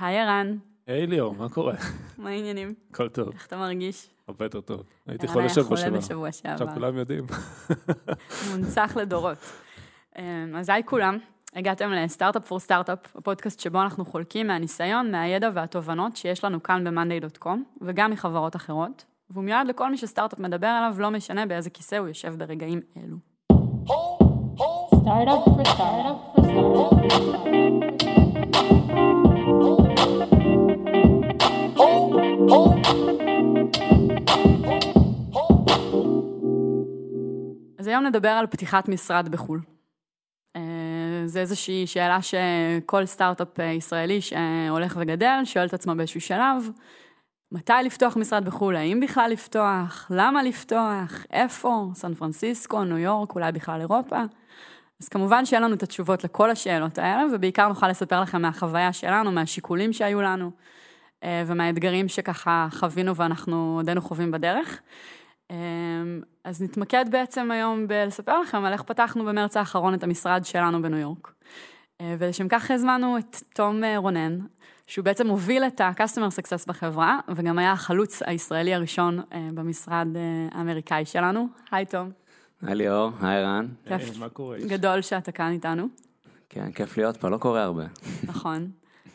היי ערן, היי ליאור, מה קורה? מה העניינים? הכל טוב, איך אתה מרגיש? הרבה יותר טוב. הייתי ערן חולה היה שבוע שעבר. בשבוע עכשיו שעבר. כולם יודעים. מונצח לדורות. אמ, אז היי כולם, הגעתם לסטארט-אפ פור סטארט-אפ, הפודקאסט שבו אנחנו חולקים מהניסיון, מהידע והתובנות שיש לנו כאן ב-monday.com, וגם מחברות אחרות, והוא מיועד לכל מי שסטארט-אפ מדבר עליו, לא משנה באיזה כיסא הוא יושב ברגעים אלו. Startup for startup for startup. אז היום נדבר על פתיחת משרד בחו"ל. אה, זה איזושהי שאלה שכל סטארט-אפ אה, ישראלי שהולך וגדל, שואל את עצמו באיזשהו שלב, מתי לפתוח משרד בחו"ל, האם בכלל לפתוח, למה לפתוח, איפה, סן פרנסיסקו, ניו יורק, אולי בכלל אירופה. אז כמובן שאין לנו את התשובות לכל השאלות האלה, ובעיקר נוכל לספר לכם מהחוויה שלנו, מהשיקולים שהיו לנו, אה, ומהאתגרים שככה חווינו ואנחנו עודנו חווים בדרך. אה, אז נתמקד בעצם היום בלספר לכם על איך פתחנו במרץ האחרון את המשרד שלנו בניו יורק. אה, ולשם כך הזמנו את תום רונן, שהוא בעצם הוביל את ה-customer success בחברה, וגם היה החלוץ הישראלי הראשון במשרד האמריקאי שלנו. היי תום, היי ליאור, היי רן. כיף היי, מה קורה? גדול שאתה כאן איתנו, כן, כיף להיות פה, לא קורה הרבה. נכון.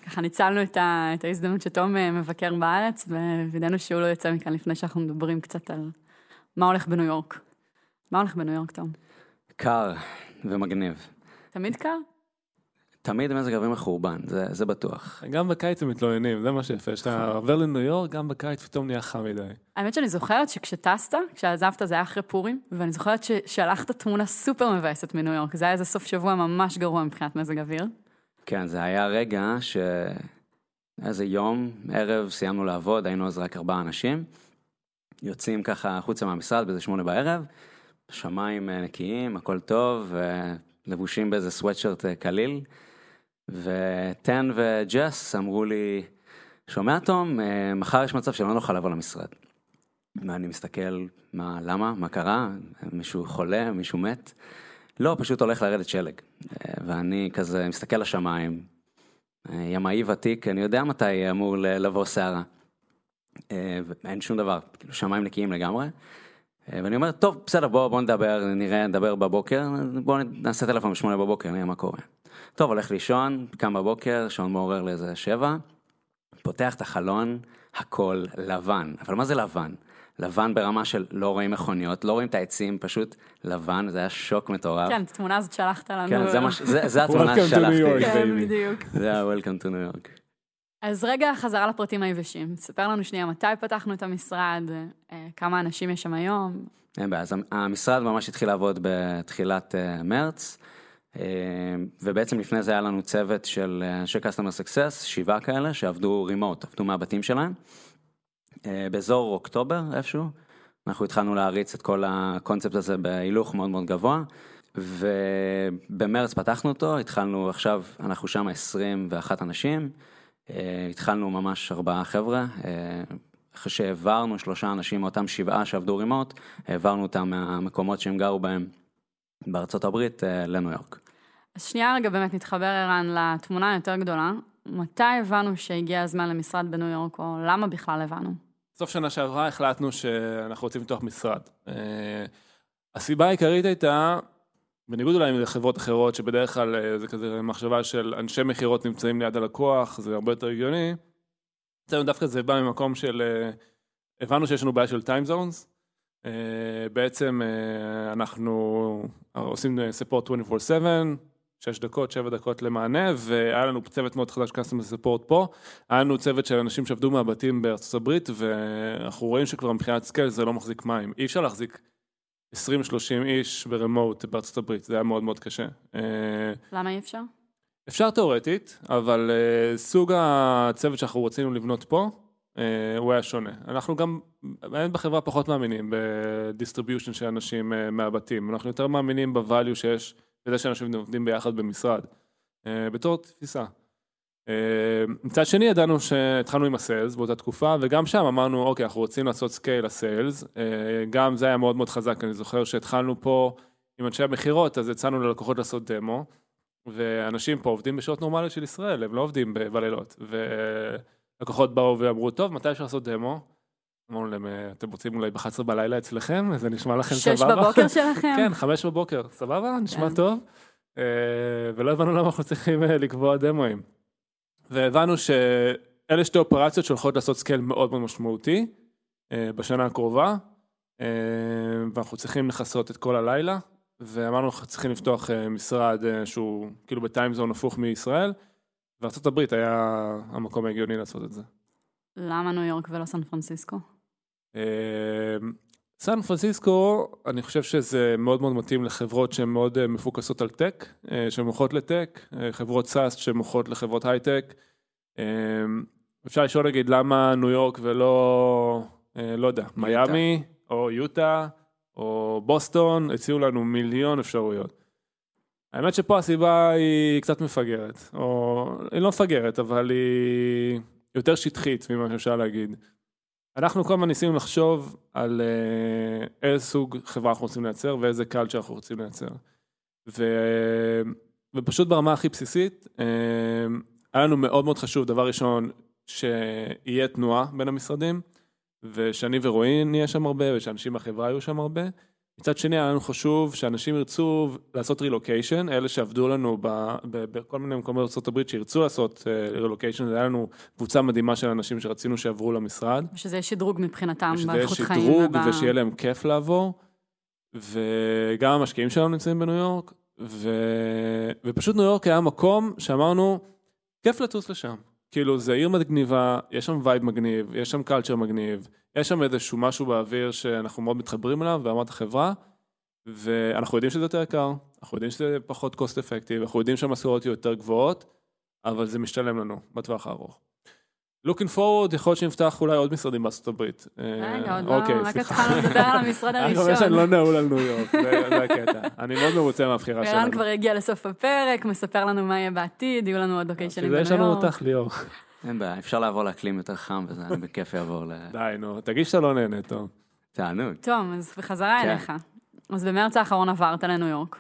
ככה ניצלנו את, ה, את ההזדמנות שתום אה, מבקר בארץ, ווידאנו שהוא לא יוצא מכאן לפני שאנחנו מדברים קצת על מה הולך בניו יורק. מה הולך בניו יורק, תום? קר ומגניב. תמיד קר? תמיד מזג אוויר מחורבן, זה, זה בטוח. גם בקיץ הם מתלוננים, זה מה שיפה. כשאתה עובר לניו יורק, גם בקיץ פתאום נהיה חם מדי. האמת שאני זוכרת שכשטסת, כשעזבת זה היה אחרי פורים, ואני זוכרת ששלחת תמונה סופר מבאסת מניו יורק, זה היה איזה סוף שבוע ממש גרוע מבחינת מזג אוויר. כן, זה היה רגע ש... איזה יום, ערב, סיימנו לעבוד, היינו אז רק ארבעה אנשים. יוצאים ככה החוצה מהמשרד באיזה שמונה בערב, שמיים אה, נקיים, הכל טוב, ולבושים באיזה סוואטשרט אה, קליל. וטן וג'ס אמרו לי, שומע תום, אה, מחר יש מצב שלא נוכל לבוא למשרד. ואני מסתכל, מה, למה, מה קרה, מישהו חולה, מישהו מת? לא, פשוט הולך לרדת שלג. אה, ואני כזה מסתכל לשמיים, אה, ימאי ותיק, אני יודע מתי אמור לבוא סערה. ואין שום דבר, כאילו שמיים נקיים לגמרי. אה, ואני אומר, טוב, בסדר, בוא, בוא נדבר, נראה, נדבר בבוקר, בוא נעשה טלפון בשמונה בבוקר, נראה מה קורה. טוב, הולך לישון, קם בבוקר, שעון מעורר לאיזה שבע, פותח את החלון, הכל לבן. אבל מה זה לבן? לבן ברמה של לא רואים מכוניות, לא רואים את העצים, פשוט לבן, זה היה שוק מטורף. כן, את התמונה הזאת שלחת לנו. כן, זה, מה, ש- זה, זה התמונה Welcome to New ששלחתי. York. כן, baby. בדיוק. זה היה Welcome to New York. אז רגע חזרה לפרטים היבשים. ספר לנו שנייה מתי פתחנו את המשרד, אה, כמה אנשים יש שם היום. אין בעיה, אז המשרד ממש התחיל לעבוד בתחילת אה, מרץ, אה, ובעצם לפני זה היה לנו צוות של אה, אנשי customer success, שבעה כאלה, שעבדו רימוט, עבדו מהבתים שלהם. אה, באזור אוקטובר איפשהו, אנחנו התחלנו להריץ את כל הקונספט הזה בהילוך מאוד מאוד גבוה, ובמרץ פתחנו אותו, התחלנו עכשיו, אנחנו שם 21 אנשים, אה, התחלנו ממש ארבעה חבר'ה, אה, אחרי שהעברנו שלושה אנשים מאותם שבעה שעבדו רימוט, העברנו אותם מהמקומות שהם גרו בהם בארצות הברית אה, לניו יורק. אז שנייה רגע באמת נתחבר ערן לתמונה היותר גדולה. מתי הבנו שהגיע הזמן למשרד בניו יורק, או למה בכלל הבנו? סוף שנה שעברה החלטנו שאנחנו רוצים לפתוח משרד. אה, הסיבה העיקרית הייתה, בניגוד אולי לחברות אחרות, שבדרך כלל אה, זה כזה מחשבה של אנשי מכירות נמצאים ליד הלקוח, זה הרבה יותר הגיוני. אצלנו דווקא זה בא ממקום של, אה, הבנו שיש לנו בעיה של time zones. אה, בעצם אנחנו עושים support 24/7, 6 דקות, 7 דקות למענה, והיה לנו צוות מאוד חדש customer support פה. היה לנו צוות של אנשים שעבדו מהבתים בארצות הברית, ואנחנו רואים שכבר מבחינת scale זה לא מחזיק מים. אי אפשר להחזיק 20-30 איש ב remote בארצות הברית, זה היה מאוד מאוד קשה. אה, למה אי אפשר? אפשר תאורטית, אבל uh, סוג הצוות שאנחנו רצינו לבנות פה, uh, הוא היה שונה. אנחנו גם, באמת בחברה פחות מאמינים ב distribution של אנשים מהבתים, אנחנו יותר מאמינים ב value שיש, בזה שאנשים עובדים ביחד במשרד, בתור תפיסה. Uh, מצד שני ידענו שהתחלנו עם ה sales באותה תקופה, וגם שם אמרנו, אוקיי, אנחנו רוצים לעשות scale ל sales, uh, גם זה היה מאוד מאוד חזק, אני זוכר שהתחלנו פה עם אנשי המכירות, אז יצאנו ללקוחות לעשות דמו. ואנשים פה עובדים בשעות נורמליות של ישראל, הם לא עובדים בלילות. ולקוחות באו ואמרו, טוב, מתי אפשר לעשות דמו? אמרנו להם, "אה, אתם רוצים אולי ב-11 בלילה אצלכם? זה נשמע לכם סבבה? שש בבוקר שלכם? כן, חמש בבוקר, סבבה? נשמע כן. טוב. אה, ולא הבנו למה אנחנו צריכים אה, לקבוע דמואים. והבנו שאלה שתי אופרציות שהולכות לעשות scale מאוד מאוד משמעותי אה, בשנה הקרובה, אה, ואנחנו צריכים לכסות את כל הלילה, ואמרנו אנחנו צריכים לפתוח אה, משרד שהוא כאילו ב time zone הפוך מישראל, וארה"ב היה המקום ההגיוני לעשות את זה. למה ניו יורק ולא סן פרנסיסקו? סן פרנסיסקו, אני חושב שזה מאוד מאוד מתאים לחברות שהן מאוד אה, מפוקסות על tech, אה, שמוכרות ל tech, אה, חברות SaaS שמוכרות לחברות הייטק. אפשר לשאול נגיד למה ניו יורק ולא, לא יודע, מיאמי, או יוטה, או בוסטון, הציעו לנו מיליון אפשרויות. האמת שפה הסיבה היא קצת מפגרת, או היא לא מפגרת, אבל היא יותר שטחית ממה שאפשר להגיד. אנחנו כל הזמן ניסינו לחשוב על אה, איזה סוג חברה אנחנו רוצים לייצר ואיזה קלצ'ר אנחנו רוצים לייצר. ו... ופשוט ברמה הכי בסיסית, אה, היה לנו מאוד מאוד חשוב, דבר ראשון, שיהיה תנועה בין המשרדים, ושאני ורועי נהיה שם הרבה, ושאנשים בחברה יהיו שם הרבה. מצד שני, היה לנו חשוב שאנשים ירצו לעשות רילוקיישן, אלה שעבדו לנו ב, ב, בכל מיני מקומות בארה"ב שירצו לעשות רילוקיישן, היה לנו קבוצה מדהימה של אנשים שרצינו שיעברו למשרד. שזה יהיה שדרוג מבחינתם באיכות חיים. שדרוג וב- ושיהיה להם כיף לעבור. וגם המשקיעים שלנו נמצאים בניו יורק, ו... ופשוט ניו יורק היה מקום שאמרנו, כיף לטוס לשם. כאילו זה עיר מגניבה, יש שם vibe מגניב, יש שם culture מגניב, יש שם איזשהו משהו באוויר שאנחנו מאוד מתחברים אליו ברמת החברה, ואנחנו יודעים שזה יותר יקר, אנחנו יודעים שזה פחות cost effective, אנחנו יודעים שהמשכורות יהיו יותר גבוהות, אבל זה משתלם לנו בטווח הארוך. looking forward, יכול להיות שנפתח אולי עוד משרדים בארצות הברית. רגע, עוד אוקיי, לא, רק סליחה. התחלנו לדבר על המשרד אני מקווה שאני הראשון. לא נעול על ניו יורק, זה הקטע. אני מאוד מרוצה מהבחירה שלנו. ערן כבר הגיע לסוף הפרק, מספר לנו מה יהיה בעתיד, יהיו לנו עוד לוקיישנים בשביל זה יש לנו בניו יורק. אותך ליאור. אין בעיה, אפשר לעבור לאקלים יותר חם וזה, אני בכיף אעבור ל... די, נו, תגיד שאתה לא נהנה, טוב. תענוג. טוב, אז בחזרה כן. אליך. אז במרץ האחרון עברת לניו יורק.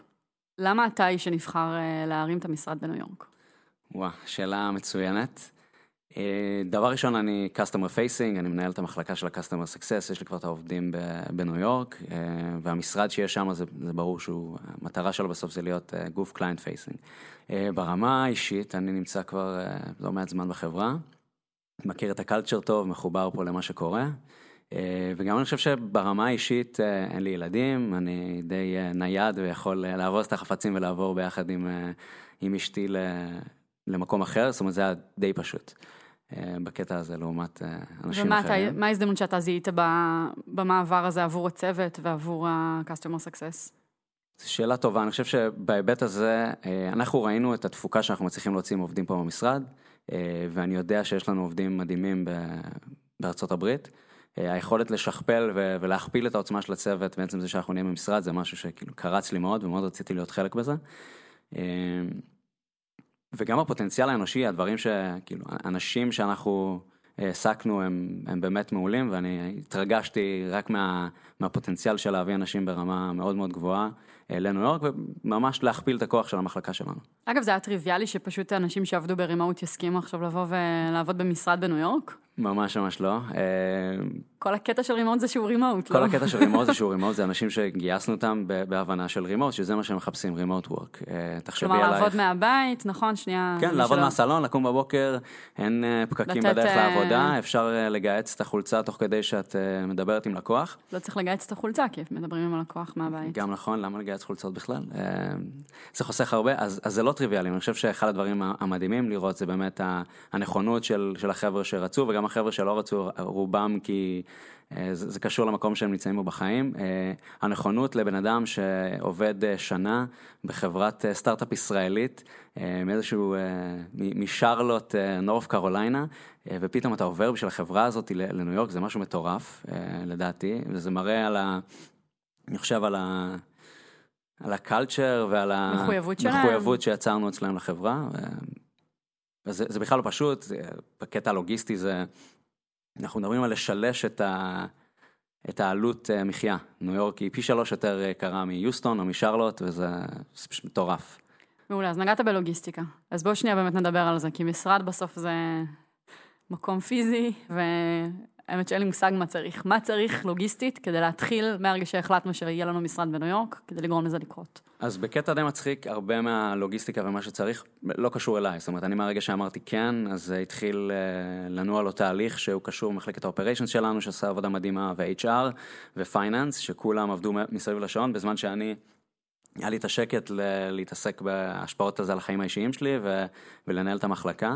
למה אתה האיש שנבחר אה, להרים את המשרד בניו יורק? וואו, שאלה מצוינת. אה, דבר ראשון, אני customer facing, אני מנהל את המחלקה של ה-customer success, יש לי כבר את העובדים בניו יורק, אה, והמשרד שיש שם, זה, זה ברור שהוא, המטרה שלו בסוף זה להיות אה, גוף client facing. ברמה האישית, אני נמצא כבר לא מעט זמן בחברה, מכיר את הקלצ'ר טוב, מחובר פה למה שקורה. וגם אני חושב שברמה האישית אין לי ילדים, אני די נייד ויכול לארוז את החפצים ולעבור ביחד עם, עם אשתי ל- למקום אחר, זאת אומרת זה היה די פשוט בקטע הזה לעומת אה, אנשים ומה אחרים. מה ההזדמנות שאתה זיהית במעבר הזה עבור הצוות ועבור ה-customer success? זו שאלה טובה, אני חושב שבהיבט הזה, אה, אנחנו ראינו את התפוקה שאנחנו מצליחים להוציא עם עובדים פה במשרד, אה, ואני יודע שיש לנו עובדים מדהימים בארצות הברית. אה, היכולת לשכפל ולהכפיל את העוצמה של הצוות, בעצם זה שאנחנו נהיה במשרד, זה משהו שכאילו קרץ לי מאוד ומאוד רציתי להיות חלק בזה. אה, וגם הפוטנציאל האנושי, הדברים שכאילו, אנשים שאנחנו אה, העסקנו הם, הם באמת מעולים, ואני התרגשתי רק מה, מהפוטנציאל של להביא אנשים ברמה מאוד מאוד גבוהה אה, לניו יורק, וממש להכפיל את הכוח של המחלקה שלנו. אגב, זה היה טריוויאלי שפשוט האנשים שעבדו ברימוט יסכימו עכשיו לבוא ולעבוד במשרד בניו יורק? ממש ממש לא. אה, כל הקטע של רימוט זה שהוא רימוט, לא? כל הקטע של רימוט זה שהוא רימוט, זה אנשים שגייסנו אותם בהבנה של רימוט, שזה מה שהם מחפשים, רימוט וורק. תחשבי כלומר, עלייך. לעבוד מהבית, נכון? שנייה. כן, לעבוד מהסלון, לקום בבוקר, אין אה, פקקים בדרך אה, לעבודה, אפשר אה, לגהץ את החולצה תוך כדי שאת אה, מדברת עם לקוח. לא צריך לגייס את החולצה, כי מדברים עם הלקוח מהבית. גם נכון, למה לגייס חולצות בכלל? אה, זה חוסך הרבה, אז, זה לא טריוויאלי, אני חושב שאחד הדברים המדהימים לראות זה באמת הנכונות של, החבר'ה שרצו, וגם החבר'ה שלא רצו, רובם כי אה, זה, זה קשור למקום שהם נמצאים בו בחיים. אה, הנכונות לבן אדם שעובד אה, שנה בחברת אה, סטארט-אפ ישראלית, אה, מאיזשהו, אה, משרלוט, אה, נורף קרוליינה, אה, ופתאום אתה עובר בשביל החברה הזאת לניו יורק, זה משהו מטורף, אה, לדעתי, וזה מראה על ה... אני חושב על ה... על הקלצ'ר ועל. המחויבות שיצרנו אצלם לחברה. וזה זה בכלל לא פשוט, בקטע הלוגיסטי זה, אנחנו מדברים על לשלש את, ה, את העלות אה, מחיה. ניו יורק היא פי שלוש יותר יקרה מיוסטון או משרלוט, וזה זה פשוט מטורף. מעולה, אז נגעת בלוגיסטיקה. אז בואו שנייה באמת נדבר על זה, כי משרד בסוף זה מקום פיזי, והאמת שאין לי מושג מה צריך. מה צריך לוגיסטית כדי להתחיל מהרגע שהחלטנו שיהיה לנו משרד בניו יורק, כדי לגרום לזה לקרות. אז בקטע די מצחיק, הרבה מהלוגיסטיקה ומה שצריך לא קשור אליי. זאת אומרת, אני מהרגע שאמרתי כן, אז התחיל אה, לנוע לו תהליך שהוא קשור במחלקת האופריישנס שלנו, שעשה עבודה מדהימה, ו-HR ו finance, שכולם עבדו מסביב לשעון, בזמן שאני... היה לי את השקט ל- להתעסק בהשפעות הזה על החיים האישיים שלי ו- ולנהל את המחלקה.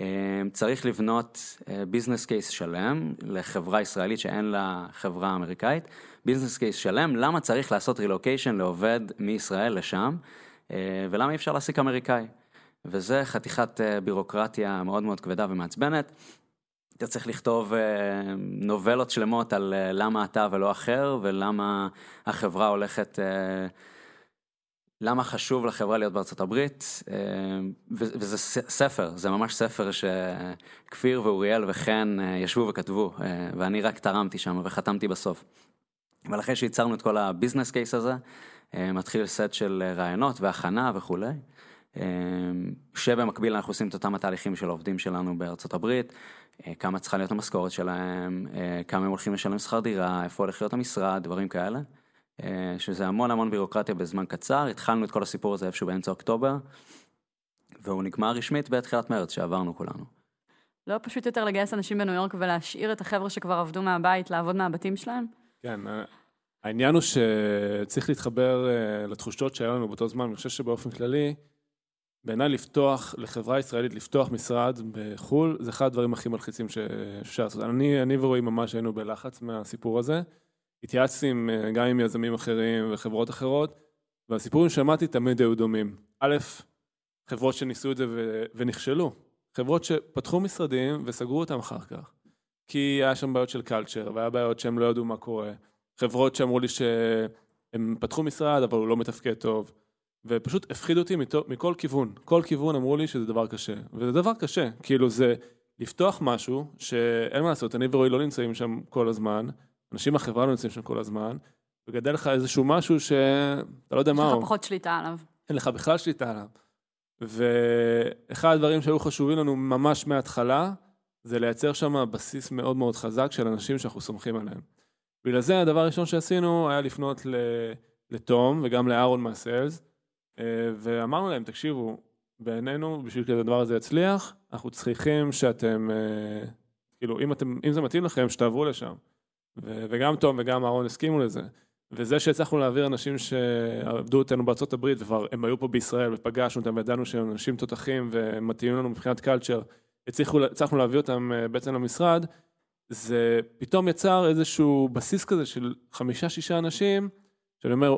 אה, צריך לבנות business case שלם לחברה ישראלית שאין לה חברה אמריקאית. business case שלם, למה צריך לעשות רילוקיישן לעובד מישראל לשם, אה, ולמה אי אפשר להעסיק אמריקאי. וזה חתיכת אה, בירוקרטיה מאוד מאוד כבדה ומעצבנת. אתה צריך לכתוב אה, נובלות שלמות על למה אתה ולא אחר, ולמה החברה הולכת... למה חשוב לחברה להיות בארצות הברית, וזה ספר, זה ממש ספר שכפיר ואוריאל וחן ישבו וכתבו, ואני רק תרמתי שם וחתמתי בסוף. אבל אחרי שייצרנו את כל הביזנס קייס הזה, אה, מתחיל סט של אה, רעיונות והכנה וכולי, אה, שבמקביל אנחנו עושים את אותם התהליכים של העובדים שלנו בארצות הברית, כמה צריכה להיות המשכורת שלהם, כמה הם הולכים לשלם שכר דירה, איפה הולך להיות המשרד, דברים כאלה, שזה המון המון בירוקרטיה בזמן קצר, התחלנו את כל הסיפור הזה איפשהו באמצע אוקטובר, והוא נגמר רשמית בתחילת מרץ שעברנו כולנו. לא פשוט יותר לגייס אנשים בניו יורק ולהשאיר את החבר'ה שכבר עבדו מהבית לעבוד מהבתים שלהם? כן, העניין הוא שצריך להתחבר אה, לתחושות שהיה לנו באותו זמן, אני חושב שבאופן כללי, בעיניי לפתוח, לחברה ישראלית לפתוח משרד בחו"ל, זה אחד הדברים הכי מלחיצים שאפשר לעשות. אני, אני ורועי ממש היינו בלחץ מהסיפור הזה. התייעצתי אה, גם עם יזמים אחרים וחברות אחרות, והסיפורים שמעתי תמיד היו דומים. א', חברות שניסו את זה ונכשלו. חברות שפתחו משרדים וסגרו אותם אחר כך. כי היה שם בעיות של קלצ'ר, והיה בעיות שהם לא ידעו מה קורה. חברות שאמרו לי שהם פתחו משרד, אבל הוא לא מתפקד טוב. ופשוט הפחידו אותי מכל כיוון. כל כיוון אמרו לי שזה דבר קשה. וזה דבר קשה. כאילו זה לפתוח משהו שאין מה לעשות, אני ורועי לא נמצאים שם כל הזמן, אנשים מהחברה לא נמצאים שם כל הזמן, וגדל לך איזשהו משהו שאתה לא יודע מה הוא. יש לך פחות שליטה עליו. אין לך בכלל שליטה עליו. ואחד הדברים שהיו חשובים לנו ממש מההתחלה, זה לייצר שם בסיס מאוד מאוד חזק של אנשים שאנחנו סומכים עליהם. בגלל זה הדבר הראשון שעשינו היה לפנות לתום וגם לאהרון מהסיילס, אה, ואמרנו להם, תקשיבו, בעינינו, בשביל כזה הדבר הזה יצליח, אנחנו צריכים שאתם, אה, כאילו, אם, אתם, אם זה מתאים לכם, שתעברו לשם. וגם תום וגם אהרון הסכימו לזה. וזה שהצלחנו להעביר אנשים שעבדו איתנו בארצות הברית, וכבר הם היו פה בישראל ופגשנו אותם וידענו שהם אנשים תותחים ומתאימים לנו מבחינת קלצ'ר, הצלחנו להביא אותם אה, בעצם למשרד, זה פתאום יצר איזשהו בסיס כזה של חמישה-שישה אנשים, שאני אומר,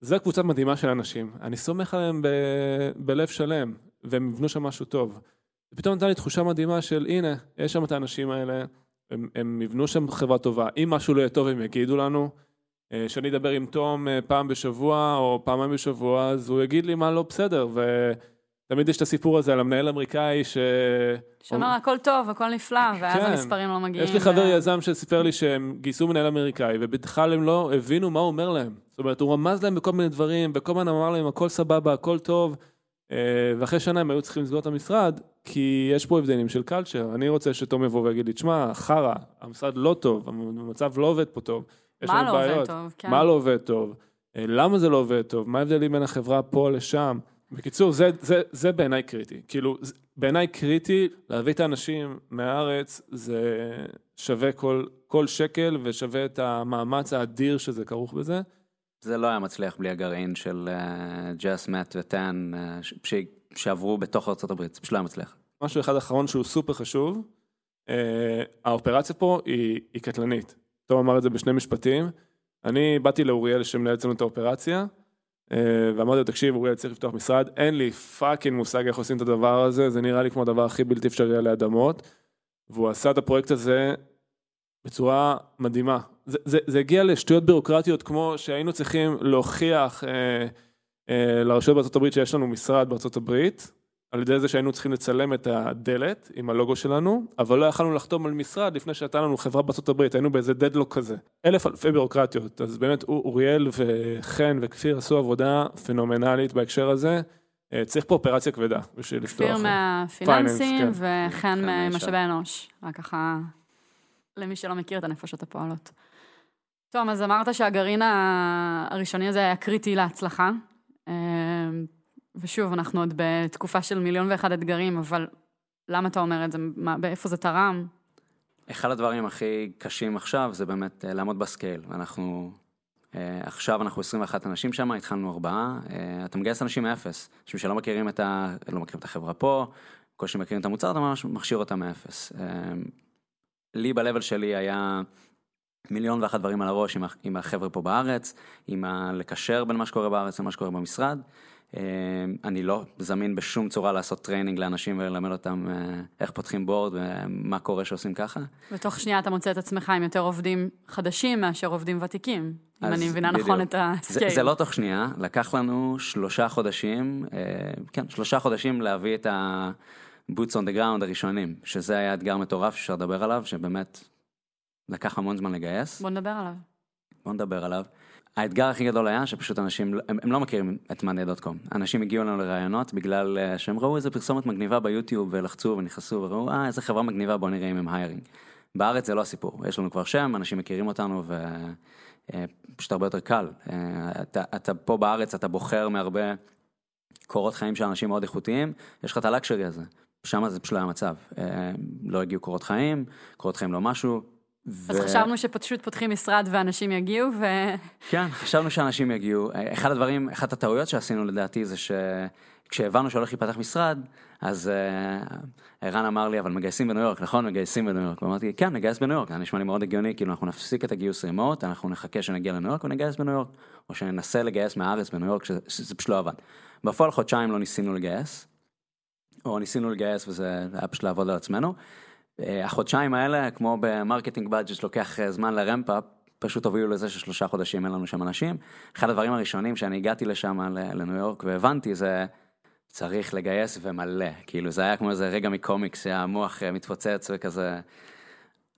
זו קבוצה מדהימה של אנשים, אני סומך עליהם ב, בלב שלם, והם יבנו שם משהו טוב. ופתאום נתן לי תחושה מדהימה של הנה, יש שם את האנשים האלה, הם, הם יבנו שם חברה טובה, אם משהו לא יהיה טוב הם יגידו לנו, אה, שאני אדבר עם תום אה, פעם בשבוע או פעמיים בשבוע, אז הוא יגיד לי מה לא בסדר, ו... תמיד יש את הסיפור הזה על המנהל האמריקאי ש... שאומר הכל טוב, הכל נפלא, ואז כן. המספרים לא מגיעים. יש לי חבר ו... יזם שסיפר לי שהם גייסו מנהל אמריקאי, ובכלל הם לא הבינו מה הוא אומר להם. זאת אומרת, הוא רמז להם בכל מיני דברים, וכל הזמן אמר להם הכל סבבה, הכל טוב, ואחרי שנה הם היו צריכים לסגור את המשרד, כי יש פה הבדלים של קלצ'ר. אני רוצה שתום יבוא ויגיד לי, תשמע, חרא, המשרד לא טוב, המצב לא עובד פה טוב. מה לא בעיות. עובד טוב, כן. מה לא עובד טוב? אה, למה זה לא עובד טוב? מה ההבדלים בין החברה פה לשם? בקיצור, זה, זה, זה בעיניי קריטי. כאילו, בעיניי קריטי להביא את האנשים מהארץ, זה שווה כל, כל שקל ושווה את המאמץ האדיר שזה כרוך בזה. זה לא היה מצליח בלי הגרעין של ג'ס, מאט וטן, שעברו בתוך ארה"ב, זה פשוט לא היה מצליח. משהו אחד אחרון שהוא סופר חשוב, uh, האופרציה פה היא, היא קטלנית. תום אמר את זה בשני משפטים. אני באתי לאוריאל שמנהל אצלנו את האופרציה, אה, ואמרתי לו, תקשיב, אוריאל צריך לפתוח משרד, אין לי fucking מושג איך עושים את הדבר הזה, זה נראה לי כמו הדבר הכי בלתי אפשרי עלי אדמות, והוא עשה את הפרויקט הזה בצורה מדהימה. זה, זה, זה הגיע לשטויות בירוקרטיות כמו שהיינו צריכים להוכיח אה, אה, לרשויות בארצות הברית שיש לנו משרד בארצות הברית, על ידי זה שהיינו צריכים לצלם את הדלת עם הלוגו שלנו, אבל לא יכלנו לחתום על משרד לפני שהייתה לנו חברה בארצות הברית, היינו באיזה deadlock כזה. אלף אלפי בירוקרטיות, אז באמת אוריאל וחן וכפיר עשו עבודה פנומנלית בהקשר הזה, אה, צריך פה אופרציה כבדה בשביל לפתוח. כפיר מהפיננסים כן. וחן חן ממשאבי אנוש. רק ככה, למי שלא מכיר את הנפשות הפועלות. טוב, אז אמרת שהגרעין הראשוני הזה היה קריטי להצלחה. אה, ושוב, אנחנו עוד בתקופה של מיליון ואחד אתגרים, אבל למה אתה אומר את זה? מה, באיפה זה תרם? אחד הדברים הכי קשים עכשיו זה באמת אה, לעמוד ב-scale. אנחנו, אה, עכשיו אנחנו 21 אנשים שם, התחלנו ארבעה, אתה מגייס אנשים מאפס. אנשים שלא מכירים את, ה, לא מכירים את החברה פה, בקושי מכירים את המוצר, אתה ממש מכשיר אותם מאפס. לי ב-level שלי היה מיליון ואחת דברים על הראש עם, ה- עם החבר'ה פה בארץ, עם ה- לקשר בין מה שקורה בארץ למה שקורה במשרד. אה, אני לא זמין בשום צורה לעשות training לאנשים וללמד אותם אה, איך פותחים board ומה קורה שעושים ככה. בתוך שנייה אתה מוצא את עצמך עם יותר עובדים חדשים מאשר עובדים ותיקים, אם אני מבינה בדיוק. נכון את זה, ה-scale. זה לא תוך שנייה, לקח לנו שלושה חודשים, אה, כן, שלושה חודשים להביא את ה-boots on the ground הראשונים, שזה היה אתגר מטורף שאפשר לדבר עליו, שבאמת לקח המון זמן לגייס. בוא נדבר עליו. בוא נדבר עליו. האתגר הכי גדול היה שפשוט אנשים, הם, הם לא מכירים את monday.com. אנשים הגיעו אלינו לראיונות בגלל אה, שהם ראו איזה פרסומת מגניבה ביוטיוב ולחצו ונכנסו וראו, אה, איזה חברה מגניבה, בוא נראה אם הם hiring. בארץ זה לא הסיפור, יש לנו כבר שם, אנשים מכירים אותנו ופשוט הרבה יותר קל. אה, אתה, אתה פה בארץ, אתה בוחר מהרבה קורות חיים של אנשים מאוד איכותיים, יש לך את הלקשרי הזה. שם זה פשוט לא היה מצב. אה, לא הגיעו קורות חיים, קורות חיים לא משהו. אז ו- חשבנו שפשוט פותחים משרד ואנשים יגיעו, ו... כן, חשבנו שאנשים יגיעו. אחד הדברים, אחת הטעויות שעשינו לדעתי זה שכשהבנו שהולך להיפתח משרד, אז אה, ערן אמר לי, אבל מגייסים בניו יורק, נכון? מגייסים בניו יורק. ואמרתי, כן, נגייס בניו יורק, זה נשמע לי מאוד הגיוני, כאילו אנחנו נפסיק את הגיוס remote, אנחנו נחכה שנגיע לניו יורק ונגייס בניו יורק, או שננסה לגייס מהארץ בניו יורק, שזה, שזה פשוט לא עבד. בפועל חודשיים לא ניסינו לגייס, או ניסינו לגייס וזה היה פשוט לעבוד על עצמנו. אה, החודשיים האלה, כמו ב-marketing budget שלוקח אה, זמן ל-ramp up, פשוט הובילו לזה ששלושה חודשים אין לנו שם אנשים. אחד הדברים הראשונים שאני הגעתי לשם לניו יורק והבנתי זה צריך לגייס ומלא, כאילו זה היה כמו איזה רגע מקומיקס שהמוח אה, מתפוצץ וכזה.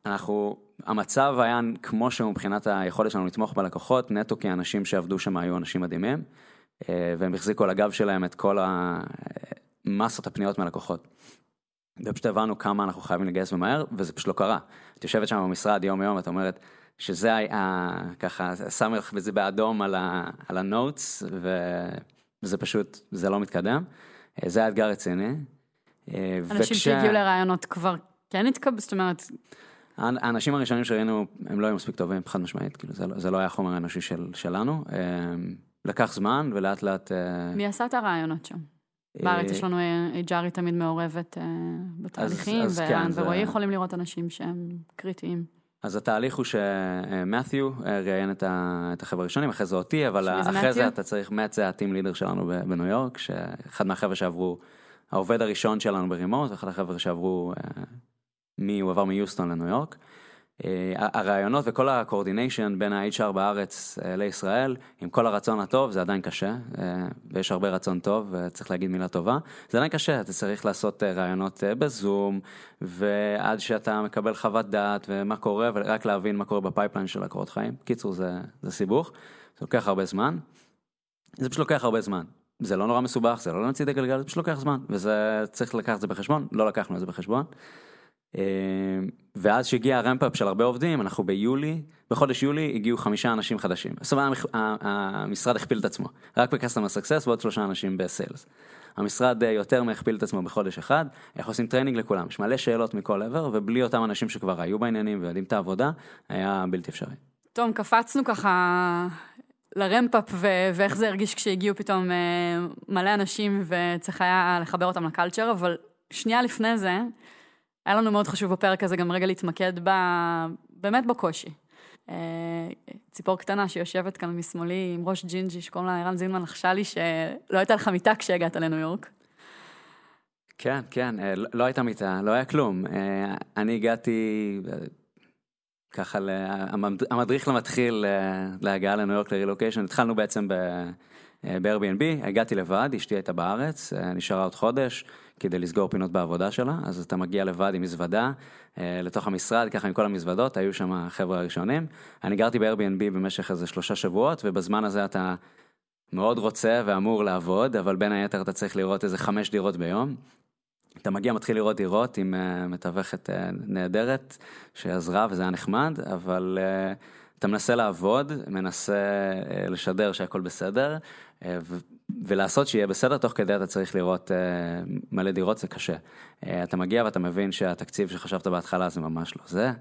אנחנו, המצב היה כמו שהוא מבחינת היכולת שלנו לתמוך בלקוחות, נטו כי האנשים שעבדו שם היו אנשים מדהימים, והם החזיקו על הגב שלהם את כל המסות הפניות מהלקוחות. ופשוט הבנו כמה אנחנו חייבים לגייס ומהר, וזה פשוט לא קרה. את יושבת שם במשרד יום יום, את אומרת שזה היה, ככה, שם לך את זה באדום על, ה, על הנוטס, וזה פשוט, זה לא מתקדם. אה, זה האתגר רציני. אה, אנשים שהגיעו לרעיונות כבר כן התקבלו, זאת אומרת, האנשים הראשונים שראינו, הם לא היו מספיק טובים, חד משמעית, כאילו זה, לא- זה לא היה חומר אנושי של, שלנו. אה, לקח זמן, ולאט לאט... אה, מי עשה את הרעיונות שם? בארץ יש לנו HRי תמיד מעורבת אה, בתהליכים, כן, וערן זה- ורועי יכולים לראות אנשים שהם קריטיים. אז התהליך הוא שמת'יו אה, ראיין את החבר'ה הראשונים, אחרי זה אותי, אבל אחרי זה? אתה צריך, מאט זה הטים לידר שלנו בניו יורק, שאחד מהחבר'ה שעברו, העובד הראשון שלנו ברימוט, ואחד החבר'ה שעברו, אה, הוא עבר מיוסטון לניו יורק. אה, הרעיונות וכל הקורדיניישן בין ה-HR בארץ אה, לישראל, עם כל הרצון הטוב, זה עדיין קשה, אה, ויש הרבה רצון טוב, וצריך להגיד מילה טובה. זה עדיין קשה, אתה צריך לעשות רעיונות בזום, ועד שאתה מקבל חוות דעת ומה קורה, ורק להבין מה קורה ב-pipeline של הקורות חיים. קיצור, זה, זה סיבוך, זה לוקח הרבה זמן. זה פשוט לוקח הרבה זמן. זה לא נורא מסובך, זה לא להמציא את הגלגל, זה פשוט לוקח זמן, וזה צריך לקחת את זה בחשבון, לא לקחנו את זה בחשבון. אה, ואז שהגיע ה-ramp up של הרבה עובדים, אנחנו ביולי, בחודש יולי הגיעו חמישה אנשים חדשים. זאת אומרת, המשרד הכפיל את עצמו, רק ב-customer success ועוד שלושה אנשים ב-sales. המשרד אה, יותר מהכפיל את עצמו בחודש אחד, איך עושים training לכולם, יש מלא שאלות מכל עבר, ובלי אותם אנשים שכבר היו בעניינים ויודעים את העבודה, היה בלתי אפשרי. טוב, קפצנו ככה ל-ramp up ו- ואיך זה הרגיש כשהגיעו פתאום אה, מלא אנשים וצריך היה לחבר אותם ל-culture, אבל שנייה לפני זה, היה לנו מאוד חשוב בפרק הזה גם רגע להתמקד ב... באמת בקושי. אה, ציפור קטנה שיושבת כאן משמאלי עם ראש ג'ינג'י שקוראים לה ערן זינמן לחשה לי שלא הייתה לך מיטה כשהגעת לניו יורק. כן, כן, אה, לא- לא הייתה מיטה, לא היה כלום. אה, אני הגעתי ככה, המדריך למתחיל להגעה לניו יורק לרילוקיישן, התחלנו בעצם ב-Airbnb, הגעתי לבד, אשתי הייתה בארץ, נשארה עוד חודש כדי לסגור פינות בעבודה שלה, אז אתה מגיע לבד עם מזוודה אה, לתוך המשרד, ככה עם כל המזוודות, היו שם החבר'ה הראשונים. אני גרתי ב-Airbnb במשך איזה שלושה שבועות, ובזמן הזה אתה מאוד רוצה ואמור לעבוד, אבל בין היתר אתה צריך לראות איזה חמש דירות ביום. אתה מגיע, מתחיל לראות דירות עם uh, מתווכת uh, נהדרת שעזרה וזה היה נחמד, אבל uh, אתה מנסה לעבוד, מנסה uh, לשדר שהכל בסדר, uh, ולעשות שיהיה בסדר, תוך כדי אתה צריך לראות uh, מלא דירות, זה קשה. Uh, אתה מגיע ואתה מבין שהתקציב שחשבת בהתחלה זה ממש לא זה.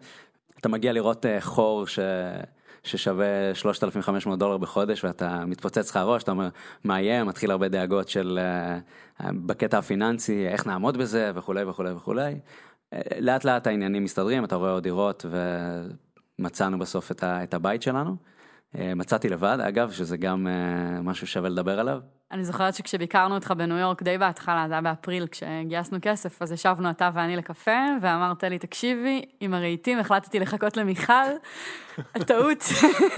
אתה מגיע לראות uh, חור ש... ששווה 3,500 דולר בחודש ואתה מתפוצץ לך הראש, אתה אומר מה יהיה, מתחיל הרבה דאגות של uh, בקטע הפיננסי, איך נעמוד בזה וכולי וכולי וכולי. Uh, לאט לאט העניינים מסתדרים, אתה רואה עוד דירות ומצאנו בסוף את, ה, את הבית שלנו. מצאתי לבד, אגב, שזה גם משהו שווה לדבר עליו. אני זוכרת שכשביקרנו אותך בניו יורק די בהתחלה, זה היה באפריל, כשגייסנו כסף, אז ישבנו אתה ואני לקפה, ואמרת לי, תקשיבי, עם הרהיטים החלטתי לחכות למיכל, הטעות,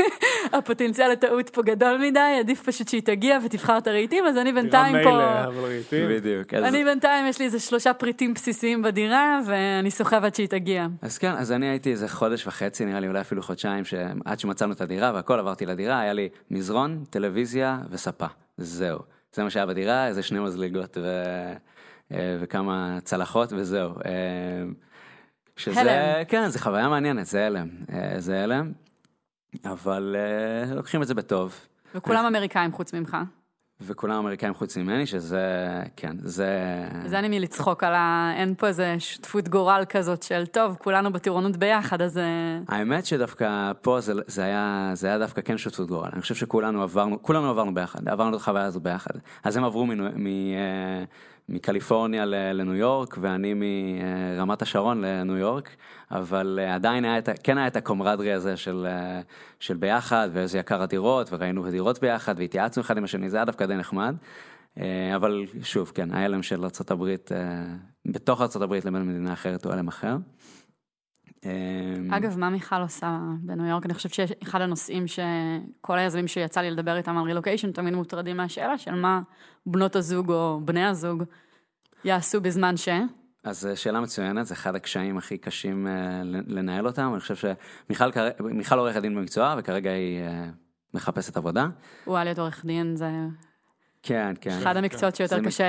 הפוטנציאל הטעות פה גדול מדי, עדיף פשוט שהיא תגיע ותבחר את הרהיטים, אז אני בינתיים דירה פה... מילא, אבל ראיתים. בדיוק. אז... אני בינתיים, יש לי איזה שלושה פריטים בסיסיים בדירה, ואני סוחבת שהיא תגיע. אז כן, אז אני הייתי איזה חודש וחצי, נראה לי אולי אפילו חודשיים, שעד שמצאנו את הדירה והכל, עברתי לדירה, היה לי מזרון, טלוויזיה וספה. זהו. זה מה שהיה בדירה, איזה שני מזליגות ו... אה, וכמה צלחות וזהו. אה, שזה, הלם. כן, זה חוויה מעניינת, זה הלם. אה, זה הלם, אבל לוקחים את זה בטוב. וכולם אמריקאים חוץ ממך. וכולם אמריקאים חוץ ממני, שזה, כן, זה... זה אני מלצחוק על ה... אין פה איזה שותפות גורל כזאת של, טוב, כולנו בטירונות ביחד, אז... אה, האמת שדווקא פה זה, זה, היה, זה היה דווקא כן שותפות גורל, אני חושב שכולנו עברנו, כולנו עברנו ביחד, עברנו את החוויה הזו ביחד. אז הם עברו מנו, מ, אה, מקליפורניה לניו יורק, ואני מרמת השרון לניו יורק, אבל אה, עדיין היה את, כן היה את הקומרדרי הזה של, אה, של ביחד, ואיזה יקר הדירות, וראינו דירות ביחד, והתייעצנו אחד עם השני, זה היה דווקא די נחמד. אה, אבל שוב, כן, ההלם של ארה"ב, בתוך ארה"ב לבין מדינה אחרת הוא הלם אחר. אה, אגב, מה מיכל עושה בניו יורק? אני חושבת שאחד הנושאים שכל היזמים שיצא לי לדבר איתם על רילוקיישן תמיד מוטרדים מהשאלה של מה בנות הזוג או בני הזוג יעשו בזמן ש... אז אה, שאלה מצוינת, זה אחד הקשיים הכי קשים אה, לנהל אותם, אני חושב שמיכל עורכת דין במקצועה, וכרגע היא אה, מחפשת עבודה. הוא היה להיות עורך דין, זה כן, כן. אחד המקצועות שיותר קשה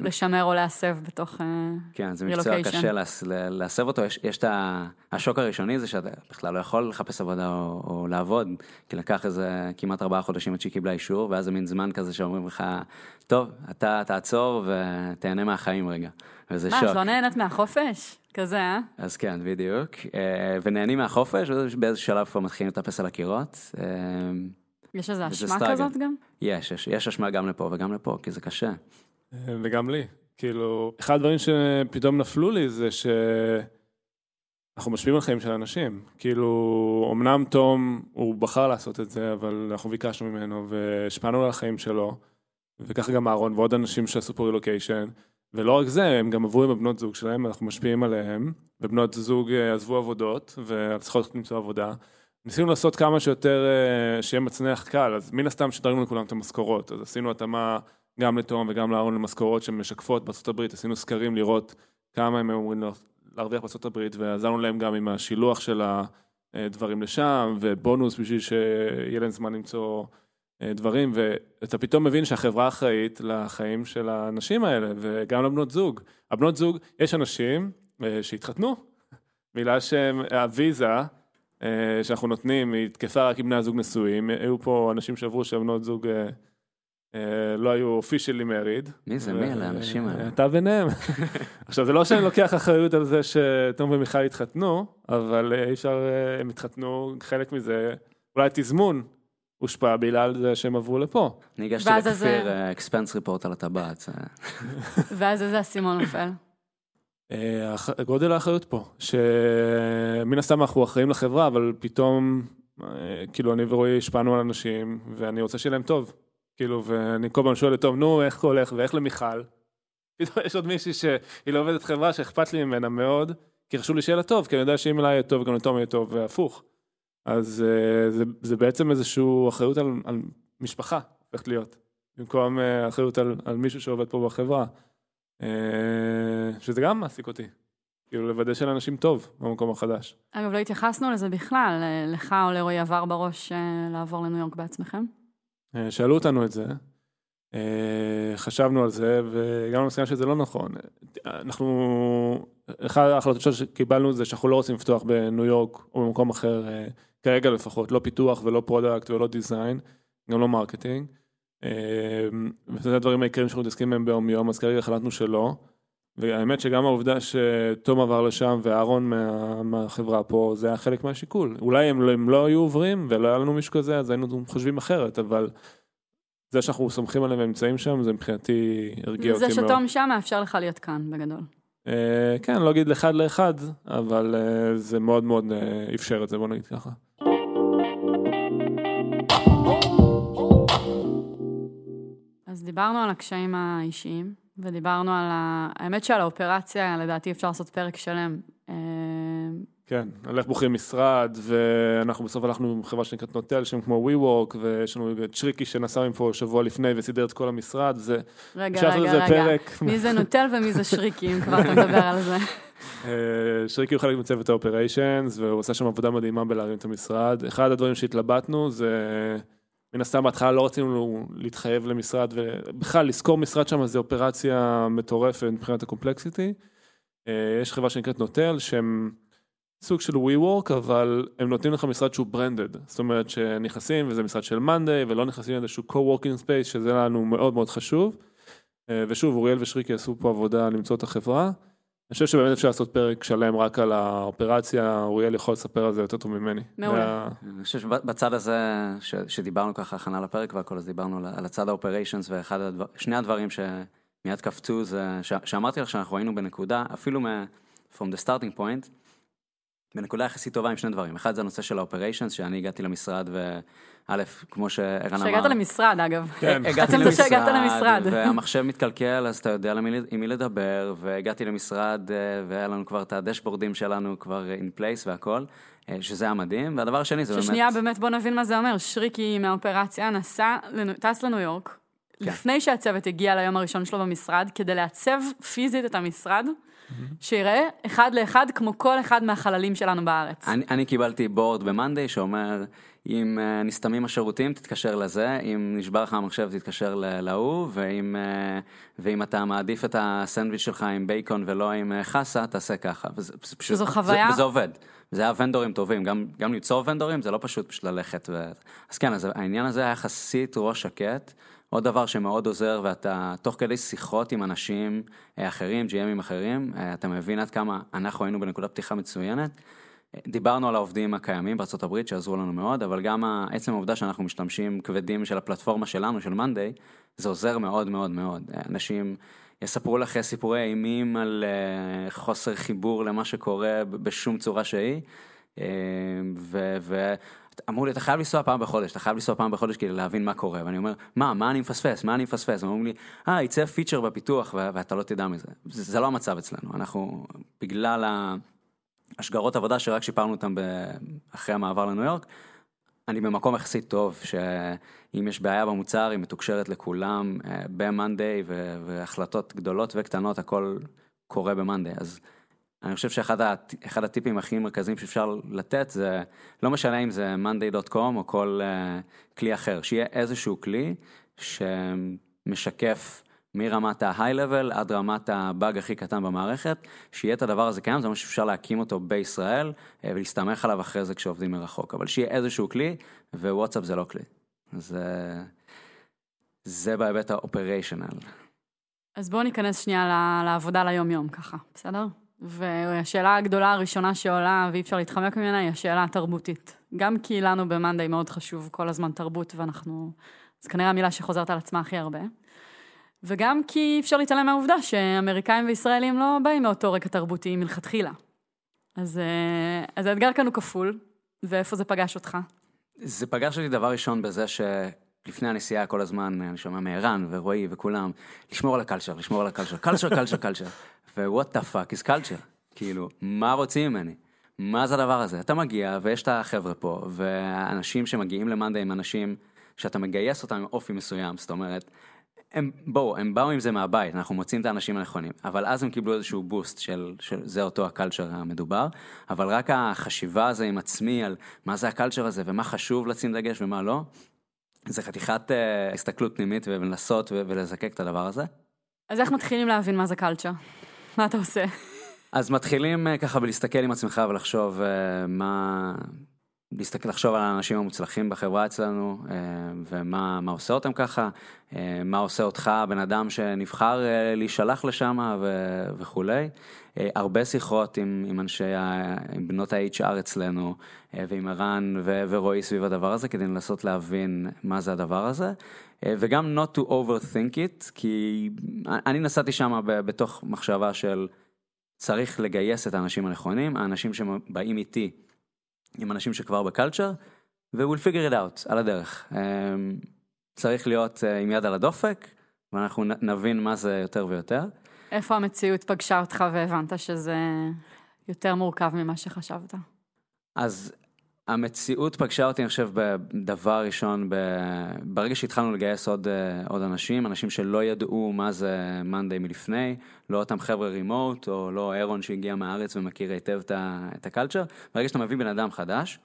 לשמר או להסב בתוך... אה, כן, זה מקצוע. קשה להסב אותו, יש, יש את. השוק הראשוני זה שאתה בכלל לא יכול לחפש עבודה או, לעבוד, כי לקח איזה כמעט ארבעה חודשים עד שהיא קיבלה אישור, ואז זה מין זמן כזה שאומרים לך, טוב, אתה תעצור ותהנה מהחיים רגע, וזה מה, שוק. את לא נהנית מהחופש? כזה, אה? אז כן, בדיוק, אה, ונהנים מהחופש, ובאיזה שלב כבר מתחילים לטפס על הקירות. יש איזו אשמה. כזאת גם? יש, יש, יש אשמה גם לפה וגם לפה, כי זה קשה. אה, וגם לי. כאילו, אחד הדברים שפתאום נפלו לי זה שאנחנו משפיעים על חיים של אנשים. כאילו, אמנם תום, הוא בחר לעשות את זה, אבל אנחנו ביקשנו ממנו והשפענו על החיים שלו, וככה גם אהרון ועוד אנשים שעשו פה רילוקיישן. ולא רק זה, הם גם עברו עם הבנות זוג שלהם, אנחנו משפיעים עליהם, ובנות זוג אה, עזבו עבודות, וצריכות למצוא עבודה. ניסינו לעשות כמה שיותר, אה, שיהיה מצנח קל, אז מן הסתם שדרגנו לכולם את המשכורות, אז עשינו התאמה גם לתום וגם לאהרון למשכורות שמשקפות הברית, עשינו סקרים לראות כמה הם אמורים לה- להרוויח הברית, ועזרנו להם גם עם השילוח של הדברים לשם, ובונוס בשביל שיהיה להם זמן למצוא אה, דברים, ואתה פתאום מבין שהחברה אחראית לחיים של האנשים האלה, וגם לבנות זוג. הבנות זוג, יש אנשים אה, שהתחתנו, בגלל שהוויזה אה, שאנחנו נותנים היא תקפה רק עם בני הזוג נשואים, היו פה אנשים שעברו שהבנות זוג אה, אה, לא היו אופישלי מריד. מי זה? מי אלה האנשים האלה? אתה ביניהם. עכשיו זה לא שאני לוקח אחריות על זה שתום ומיכל התחתנו, אבל אה, אי אפשר, אה, הם התחתנו, חלק מזה, אולי תזמון הושפע בגלל זה שהם עברו לפה. אני הגשתי לכפיר אה, אקספנס ריפורט על הטבעת. זה- ואז איזה אסימון נופל. אה, גודל האחריות פה, שמן הסתם אנחנו אחראים לחברה, אבל פתאום, אה, כאילו אני ורועי השפענו על אנשים, ואני רוצה שיהיה להם טוב. כאילו, ואני כל פעם שואל אותו, נו, איך הולך, ואיך למיכל? פתאום יש עוד מישהי שהיא לא עובדת חברה, שאכפת לי ממנה מאוד, כי חשוב לי שיהיה לה טוב, כי אני יודע שאם אליי יהיה טוב, גם לתום יהיה טוב, והפוך. אז אה, זה, זה בעצם איזושהי אחריות על, על משפחה, הופכת להיות, במקום אחריות על, על מישהו שעובד פה בחברה. אה, שזה גם מעסיק אותי. כאילו לוודא שלאנשים טוב במקום החדש. אגב, לא התייחסנו לזה בכלל. אה, לך או לרועי עבר בראש אה, לעבור לניו יורק בעצמכם? שאלו אותנו את זה, חשבנו על זה והגענו למסקנה שזה לא נכון. אנחנו, אחת ההחלטות שקיבלנו זה שאנחנו לא רוצים לפתוח בניו יורק או במקום אחר, כרגע לפחות, לא פיתוח ולא product ולא design, גם לא marketing. וזה הדברים העיקריים שאנחנו מתעסקים בהם ביום יום, אז כרגע החלטנו שלא. והאמת שגם העובדה שתום עבר לשם ואהרון מה, מהחברה פה, זה היה חלק מהשיקול. אולי הם, לא- הם לא היו עוברים ולא היה לנו מישהו כזה, אז היינו חושבים אחרת, אבל זה שאנחנו סומכים עליהם ונמצאים שם, זה מבחינתי הרגיע אותי זה מאוד. שתום שם מאפשר לך להיות כאן, בגדול. אה, כן, לא אגיד אחד לאחד, אבל אה, זה מאוד מאוד אה, אפשר את זה, בוא נגיד ככה. אז דיברנו על הקשיים האישיים, ודיברנו על ה... האמת שעל האופרציה, לדעתי אפשר לעשות פרק שלם. אה, כן, על איך בוחרים משרד, ואנחנו בסוף הלכנו עם חברה שנקראת נוטל, שהם כמו WeWork, ויש לנו את שריקי שנסע מפה שבוע לפני וסידר את כל המשרד, זה... רגע, רגע, רגע. פרק. מי זה נוטל ומי זה שריקי, אם כבר אתה מדבר על זה. אה, שריקי הוא חלק מצוות האופריישנס, והוא עושה שם עבודה מדהימה בלהרים את המשרד. אחד הדברים שהתלבטנו זה, מן הסתם בהתחלה לא רצינו להתחייב למשרד, ובכלל לשכור משרד שם זה אופרציה מטורפת מבחינת הקומפלקסיטי. אה, יש חברה שנקראת נוטל, שהם סוג של WeWork, אבל הם נותנים לך משרד שהוא ברנדד. זאת אומרת שנכנסים וזה משרד של מאנדיי, ולא נכנסים לאיזשהו co-working space, שזה לנו מאוד מאוד חשוב. אה, ושוב, אוריאל ושריקי עשו פה עבודה למצוא את החברה. אני חושב שבאמת אפשר לעשות פרק שלם רק על האופרציה, אוריאל יכול לספר על זה יותר טוב ממני. מעולה. וה- אני חושב שבצד הזה, ש, שדיברנו ככה הכנה לפרק והכל, אז דיברנו על, על הצד האופריישנס, ואחד הדבר, שני הדברים שמיד קפצו זה, ש, שאמרתי לך שאנחנו היינו בנקודה, אפילו מ... From the starting point, בנקודה יחסית טובה עם שני דברים. אחד זה הנושא של האופריישנס, שאני הגעתי למשרד, וא', כמו שערן אמר... שהגעת למשרד, אגב. כן. הגעתי עצם זה שהגעת למשרד. והמחשב מתקלקל, אז אתה יודע עם מי לדבר, והגעתי למשרד, אה, והיה לנו כבר את הדשבורדים שלנו כבר in place והכל, אה, שזה היה מדהים. והדבר השני זה באמת... ששנייה, באמת בוא נבין מה זה אומר. שריקי מהאופרציה נסע, לנו- טס לניו יורק, כן. לפני שהצוות הגיע ליום הראשון שלו במשרד, כדי לעצב פיזית את המשרד, שיראה אחד לאחד כמו כל אחד מהחללים שלנו בארץ. אני, אני קיבלתי בורד במאנדיי שאומר, אם uh, נסתמים השירותים, תתקשר לזה, אם נשבר לך המחשב, תתקשר להוא, ואם, uh, ואם אתה מעדיף את הסנדוויץ' שלך עם בייקון ולא עם uh, חסה, תעשה ככה. וזה, זה פשוט, שזו חוויה- זה, וזה עובד. זה היה ונדורים טובים, גם, גם ליצור ונדורים זה לא פשוט פשוט ללכת. ו... אז כן, אז העניין הזה היה יחסית ראש שקט. עוד דבר שמאוד עוזר, ואתה תוך כדי שיחות עם אנשים אה, אחרים, GMים אחרים, אה, אתה מבין עד כמה אנחנו היינו בנקודת פתיחה מצוינת. דיברנו על העובדים הקיימים הברית שעזרו לנו מאוד, אבל גם ה- עצם העובדה שאנחנו משתמשים כבדים של הפלטפורמה שלנו, של מאנדיי, זה עוזר מאוד מאוד מאוד. אנשים יספרו לך סיפורי אימים על אה, חוסר חיבור למה שקורה בשום צורה שהיא. אה, ו... ו... אמרו לי, אתה חייב לנסוע פעם בחודש, אתה חייב לנסוע פעם בחודש כדי להבין מה קורה. ואני אומר, מה, מה אני מפספס, מה אני מפספס? הם אומרים לי, אה, יצא פיצ'ר בפיתוח ואתה לא תדע מזה. זה, זה לא המצב אצלנו, אנחנו, בגלל השגרות עבודה שרק שיפרנו אותם ב- אחרי המעבר לניו יורק, אני במקום יחסית טוב, שאם יש בעיה במוצר, היא מתוקשרת לכולם אה, ב-Monday, והחלטות גדולות וקטנות, הכל קורה ב-Monday. אז אני חושב שאחד הט- הטיפים הכי מרכזיים שאפשר לתת זה, לא משנה אם זה monday.com או כל uh, כלי אחר, שיהיה איזשהו כלי שמשקף מרמת ה-high level עד רמת הבאג הכי קטן במערכת, שיהיה את הדבר הזה קיים, זה אומר שאפשר להקים אותו בישראל אה, ולהסתמך עליו אחרי זה כשעובדים מרחוק, אבל שיהיה איזשהו כלי, ווואטסאפ זה לא כלי. אז אה, זה בהיבט האופריישנל. אז בואו ניכנס שנייה לעבודה ליום-יום ככה, בסדר? והשאלה הגדולה הראשונה שעולה, ואי אפשר להתחמק ממנה, היא השאלה התרבותית. גם כי לנו במאנדיי מאוד חשוב כל הזמן תרבות, ואנחנו... זו כנראה המילה שחוזרת על עצמה הכי הרבה. וגם כי אי אפשר להתעלם מהעובדה שאמריקאים וישראלים לא באים מאותו רקע תרבותי מלכתחילה. אז, אה, אז האתגר כאן הוא כפול, ואיפה זה פגש אותך? זה פגש אותי דבר ראשון בזה שלפני הנסיעה כל הזמן אני שומע מערן ורועי וכולם, לשמור על הקלצ'ר, לשמור על הקלצ'ר, קלצ'ר, קלצ'ר, קלצ'ר. ו-what the fuck is culture? כאילו, מה רוצים ממני? מה זה הדבר הזה? אתה מגיע ויש את החבר'ה פה, והאנשים שמגיעים למאנדה הם אנשים שאתה מגייס אותם עם אופי מסוים, זאת אומרת, הם, בואו, הם באו עם זה מהבית, אנחנו מוצאים את האנשים הנכונים, אבל אז הם קיבלו איזשהו בוסט של, של זה אותו הקלצ'ר המדובר, אבל רק החשיבה הזה עם עצמי על מה זה הקלצ'ר הזה ומה חשוב לשים דגש ומה לא, זה חתיכת אה, הסתכלות פנימית ולנסות ו- ולזקק את הדבר הזה. אז איך מתחילים להבין מה זה קלצ'ר? מה אתה עושה? אז מתחילים אה, ככה בלהסתכל עם עצמך ולחשוב אה, מה... להסתכל, לחשוב על האנשים המוצלחים בחברה אצלנו אה, ומה מה עושה אותם ככה, אה, מה עושה אותך בן אדם שנבחר אה, להישלח לשם וכולי. הרבה שיחות עם, עם אנשי, עם בנות ה-HR אצלנו ועם ערן ורועי סביב הדבר הזה כדי לנסות להבין מה זה הדבר הזה. וגם not to overthink it, כי אני נסעתי שם בתוך מחשבה של צריך לגייס את האנשים הנכונים, האנשים שבאים איתי עם אנשים שכבר בקלצ'ר, ו-we'll figure it out על הדרך. Um, צריך להיות uh, עם יד על הדופק, ואנחנו נבין מה זה יותר ויותר. איפה המציאות פגשה אותך והבנת שזה יותר מורכב ממה שחשבת? אז המציאות פגשה אותי, אני חושב, בדבר ראשון, ב... ברגע שהתחלנו לגייס עוד, אה, עוד אנשים, אנשים שלא ידעו מה זה מאנדיי מלפני, לא אותם חבר'ה רימוט, או לא אירון שהגיע מהארץ ומכיר היטב את הקלצ'ר, ברגע שאתה מביא בן אדם חדש,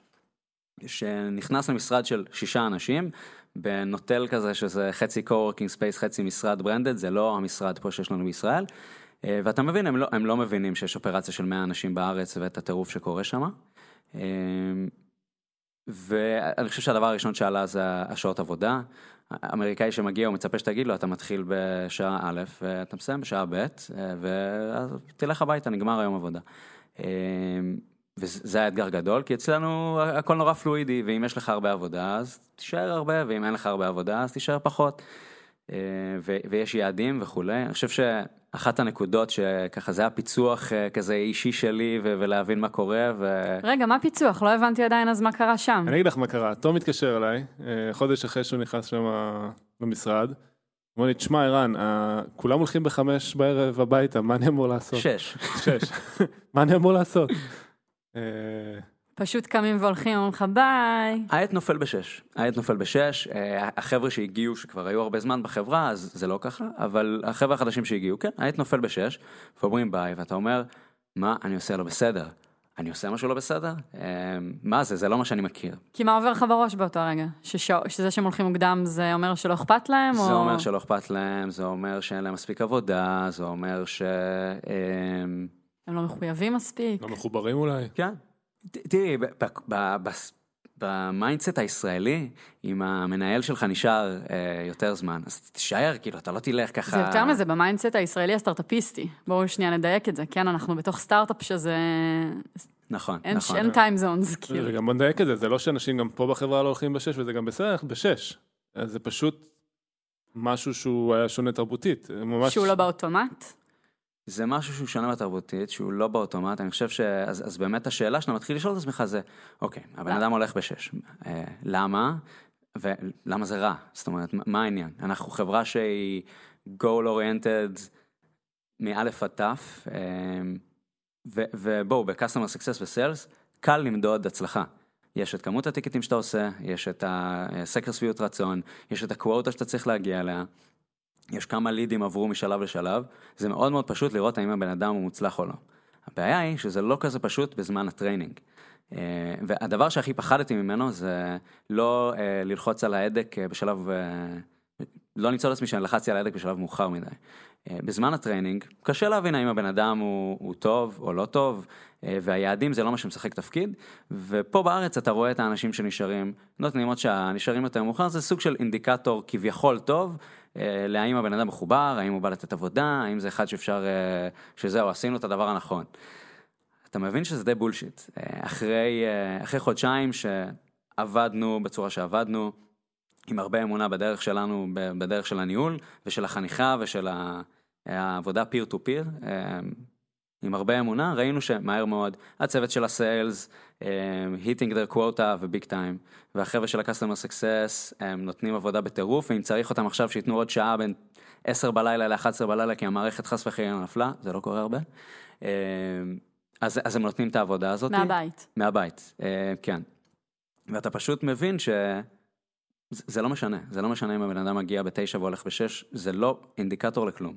שנכנס למשרד של שישה אנשים, בנוטל כזה שזה חצי co-working space, חצי משרד ברנדד, זה לא המשרד פה שיש לנו בישראל. אה, ואתה מבין, הם לא, הם לא מבינים שיש אופרציה של 100 אנשים בארץ ואת הטירוף שקורה שם. ואני חושב שהדבר הראשון שעלה זה השעות עבודה. אמריקאי שמגיע הוא מצפה שתגיד לו אתה מתחיל בשעה א' ואתה מסיים בשעה ב' ואז תלך הביתה נגמר היום עבודה. אה, וזה היה אתגר גדול כי אצלנו הכל נורא פלואידי ואם יש לך הרבה עבודה אז תישאר הרבה ואם אין לך הרבה עבודה אז תישאר פחות. ו- ויש יעדים וכולי אני חושב שאחת הנקודות שככה זה הפיצוח אה, כזה אישי שלי ו- ולהבין מה קורה ו... רגע, מה פיצוח? לא הבנתי עדיין אז מה קרה שם. אני אגיד לך מה קרה, תום מתקשר אליי, אה, חודש אחרי שהוא נכנס שם למשרד, אמר לי, תשמע ערן, אה, כולם הולכים בחמש בערב הביתה, מה אני אמור לעשות? שש. שש. מה אני אמור לעשות? פשוט קמים והולכים, אומרים לך ביי. העט נופל בשש, העט נופל בשש, אה, החבר'ה שהגיעו שכבר היו הרבה זמן בחברה אז זה לא ככה, אבל החבר'ה החדשים שהגיעו, כן, העט נופל בשש, ואומרים ביי, ואתה אומר, מה אני עושה לא בסדר? אני עושה משהו לא בסדר? אה, מה זה, זה לא מה שאני מכיר. כי מה עובר לך בראש באותו רגע? ששע... שזה שהם הולכים מוקדם זה אומר שלא אכפת להם? זה או... אומר שלא אכפת להם, זה אומר שאין להם מספיק עבודה, זה אומר ש... אה, הם לא מחויבים מספיק? לא מחוברים אולי? כן. תראי, ב- ב- ב- בס- ב-mindset הישראלי, אם המנהל שלך נשאר אה, יותר זמן, אז תישאר, כאילו, אתה לא תלך ככה... זה יותר מזה, ב-mindset הישראלי הסטארט-אפיסטי. בואו שנייה נדייק את זה, כן, אנחנו בתוך סטארט-אפ שזה... נכון, אין, נכון. אין טיים זונס, כאילו. וגם בוא נדייק את זה, זה לא שאנשים גם פה בחברה לא הולכים בשש וזה גם בסדר, בשש. זה פשוט משהו שהוא היה שונה תרבותית. ממש... שהוא לא באוטומט? זה משהו שהוא שונה בתרבותית, שהוא לא באוטומט, אני חושב ש... אז, אז באמת השאלה שאתה מתחיל לשאול את עצמך זה, אוקיי, הבן? אדם הולך בשש, אה, למה? ולמה זה רע? זאת אומרת, מה- העניין? אנחנו חברה שהיא goal oriented מאלף עד תף, אה, ובואו, ב-customer success ו-sales, קל למדוד הצלחה. יש את כמות הטיקטים שאתה עושה, יש את הסקר שביעות רצון, יש את הקוואטה שאתה צריך להגיע אליה, יש כמה לידים עברו משלב לשלב, זה מאוד מאוד פשוט לראות האם הבן אדם הוא מוצלח או לא. הבעיה היא שזה לא כזה פשוט בזמן ה-training. אה, והדבר שהכי פחדתי ממנו זה לא אה, ללחוץ על ההדק אה, בשלב, לא למצוא לעצמי שאני לחצתי על ההדק בשלב מאוחר מדי. בזמן ה-training קשה להבין האם הבן אדם הוא, הוא טוב או לא טוב, והיעדים זה לא מה שמשחק תפקיד, ופה בארץ אתה רואה את האנשים שנשארים, נותנים עוד שעה, נשארים יותר מאוחר, זה סוג של אינדיקטור כביכול טוב, להאם הבן אדם מחובר, האם הוא בא לתת עבודה, האם זה אחד שאפשר, אה, שזהו, עשינו את הדבר הנכון. אתה מבין שזה די bullshit. אה, אחרי, אה, אחרי חודשיים שעבדנו בצורה שעבדנו, עם הרבה אמונה בדרך שלנו, בדרך של הניהול ושל החניכה ושל העבודה peer to peer, עם הרבה אמונה, ראינו שמהר מאוד הצוות של ה-sales, היטינג דר קווטה וביג טיים, והחבר'ה של ה-customer success הם נותנים עבודה בטירוף, ואם צריך אותם עכשיו שייתנו עוד שעה בין 10 בלילה ל-11 בלילה, כי המערכת חס וחלילה נפלה, זה לא קורה הרבה. אה, אז, אז הם נותנים את העבודה הזאת. מהבית. מהבית, אה, כן. ואתה פשוט מבין ש... זה לא משנה, זה לא משנה אם הבן אדם מגיע בתשע והולך בשש, זה לא אינדיקטור לכלום.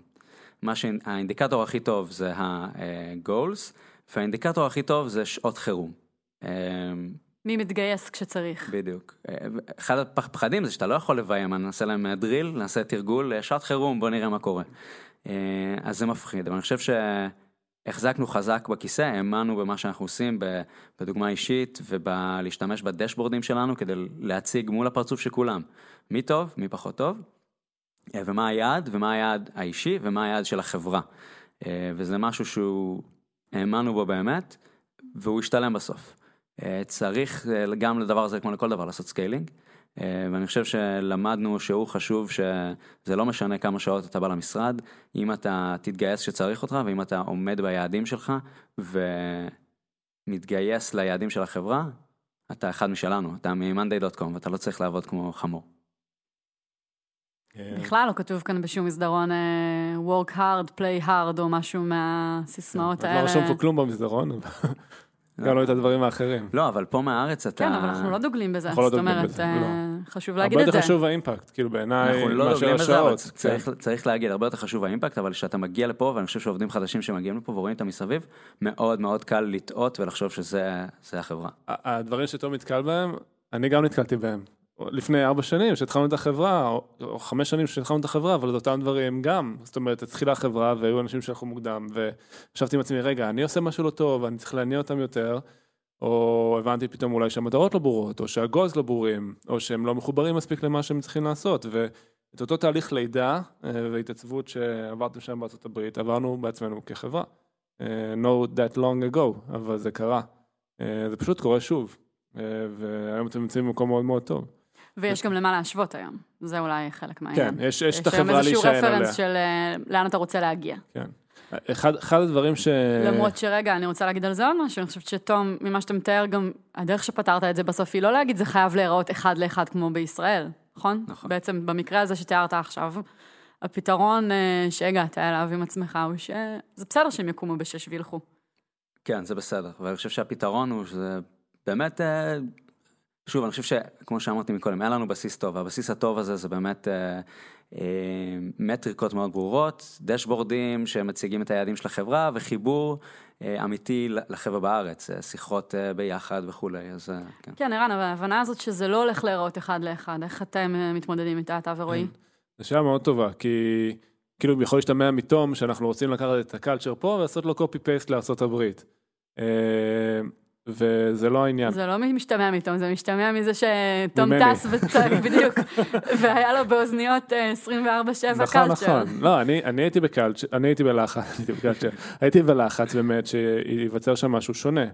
מה שהאינדיקטור הכי טוב זה ה-goals, והאינדיקטור הכי טוב זה שעות חירום. אה, מי מתגייס כשצריך. בדיוק. אה, אחד הפחדים זה שאתה לא יכול לביים, אני נעשה להם דריל, נעשה תרגול, אה, שעת חירום, בוא נראה מה קורה. אה, אז זה מפחיד, אבל אני חושב שהחזקנו חזק בכיסא, האמנו במה שאנחנו עושים, בדוגמה אישית ובלהשתמש בדשבורדים שלנו כדי להציג מול הפרצוף של כולם. מי טוב, מי פחות טוב, אה, ומה היעד, ומה היעד האישי, ומה היעד של החברה. אה, וזה משהו שהוא, האמנו בו באמת, והוא השתלם בסוף. אה, צריך אה, גם לדבר הזה, כמו לכל דבר, לעשות scaling. אה, ואני חושב שלמדנו שהוא חשוב, שזה לא משנה כמה שעות אתה בא למשרד, אם אתה תתגייס כשצריך אותך, ואם אתה עומד ביעדים שלך, ומתגייס ליעדים של החברה, אתה אחד משלנו, אתה מ-monday.com, ואתה לא צריך לעבוד כמו חמור. בכלל לא כתוב כאן בשום מסדרון אה, work hard, play hard או משהו מהסיסמאות לא האלה. רשום פה כלום במסדרון, אבל גם לא את הדברים האחרים. לא, אבל פה מהארץ אתה... כן, אבל אנחנו לא דוגלים בזה, אנחנו לא זאת דוגלים אומרת, בזה, אה, לא. חשוב הרבה להגיד את יותר זה. חשוב האימפקט, כאילו בעיניי, אנחנו לא מאשר השעות. צריך, כן. צריך להגיד, הרבה יותר חשוב האימפקט, אבל כשאתה מגיע לפה, ואני חושב שעובדים חדשים שמגיעים לפה ורואים אותם מסביב, מאוד מאוד קל לטעות ולחשוב שזה זה החברה. הדברים שתום נתקל בהם, אני גם נתקלתי בהם. לפני ארבע שנים שהתחלנו את החברה, או, חמש שנים שהתחלנו את החברה, אבל את אותם דברים גם. זאת אומרת, התחילה החברה והיו אנשים שהלכו מוקדם, וחשבתי עם עצמי, רגע, אני עושה משהו לא טוב, אני צריך להניע אותם יותר, או הבנתי פתאום אולי שהמטרות לא ברורות, או שהגוז לא ברורים, או שהם לא מחוברים מספיק למה שהם צריכים לעשות, ואת אותו תהליך לידה אה, והתעצבות שעברתם שם בארצות הברית, עברנו בעצמנו כחברה. אה, no that long ago, אבל זה קרה. אה, זה פשוט קורה שוב, והיום אתם נמצאים במקום מאוד מאוד טוב. ויש גם למה להשוות היום, זה אולי חלק מהעניין. כן, יש, יש את יש היום החברה איזשהו להישען עליה. רפרנס של אה, לאן אתה רוצה להגיע. כן. אחד, אחד הדברים ש... למרות שרגע, אני רוצה להגיד על זה עוד משהו, אני חושבת שתום, ממה שאתה מתאר, גם הדרך שפתרת את זה בסוף היא לא להגיד זה חייב להיראות אחד לאחד כמו בישראל, נכון? נכון. בעצם במקרה הזה שתיארת עכשיו, הפתרון אה, שהגעת אליו עם עצמך הוא שזה בסדר שהם יקומו בשש וילכו. כן, זה בסדר, ואני חושב שהפתרון הוא שזה באמת, אה, שוב, אני חושב שכמו שאמרתי מקודם, היה לנו בסיס טוב, והבסיס הטוב הזה זה באמת אה, אה, מטריקות מאוד ברורות, דשבורדים שמציגים את היעדים של החברה, וחיבור אה, אמיתי לחבר'ה בארץ, אה, שיחות אה, ביחד וכולי, אז אה, כן. כן, ערן, אבל ההבנה הזאת שזה לא הולך להיראות אחד לאחד, איך אתם אה, מתמודדים איתה, אתה ורועי? זו שאלה מאוד טובה, כי כאילו יכול להשתמע מתום שאנחנו רוצים לקחת את הקלצ'ר פה ולעשות לו קופי פייסט לארה"ב. אה, וזה לא העניין. זה לא משתמע מתום, זה משתמע מזה שתום. טס וצעק בדיוק, והיה לו באוזניות אה, 24-7 נכון, קלצ'ר. נכון. לא, אני, אני הייתי בקלצ'ר, אני הייתי בלחץ, הייתי בקלצ'ר, הייתי בלחץ באמת שייווצר שם משהו שונה.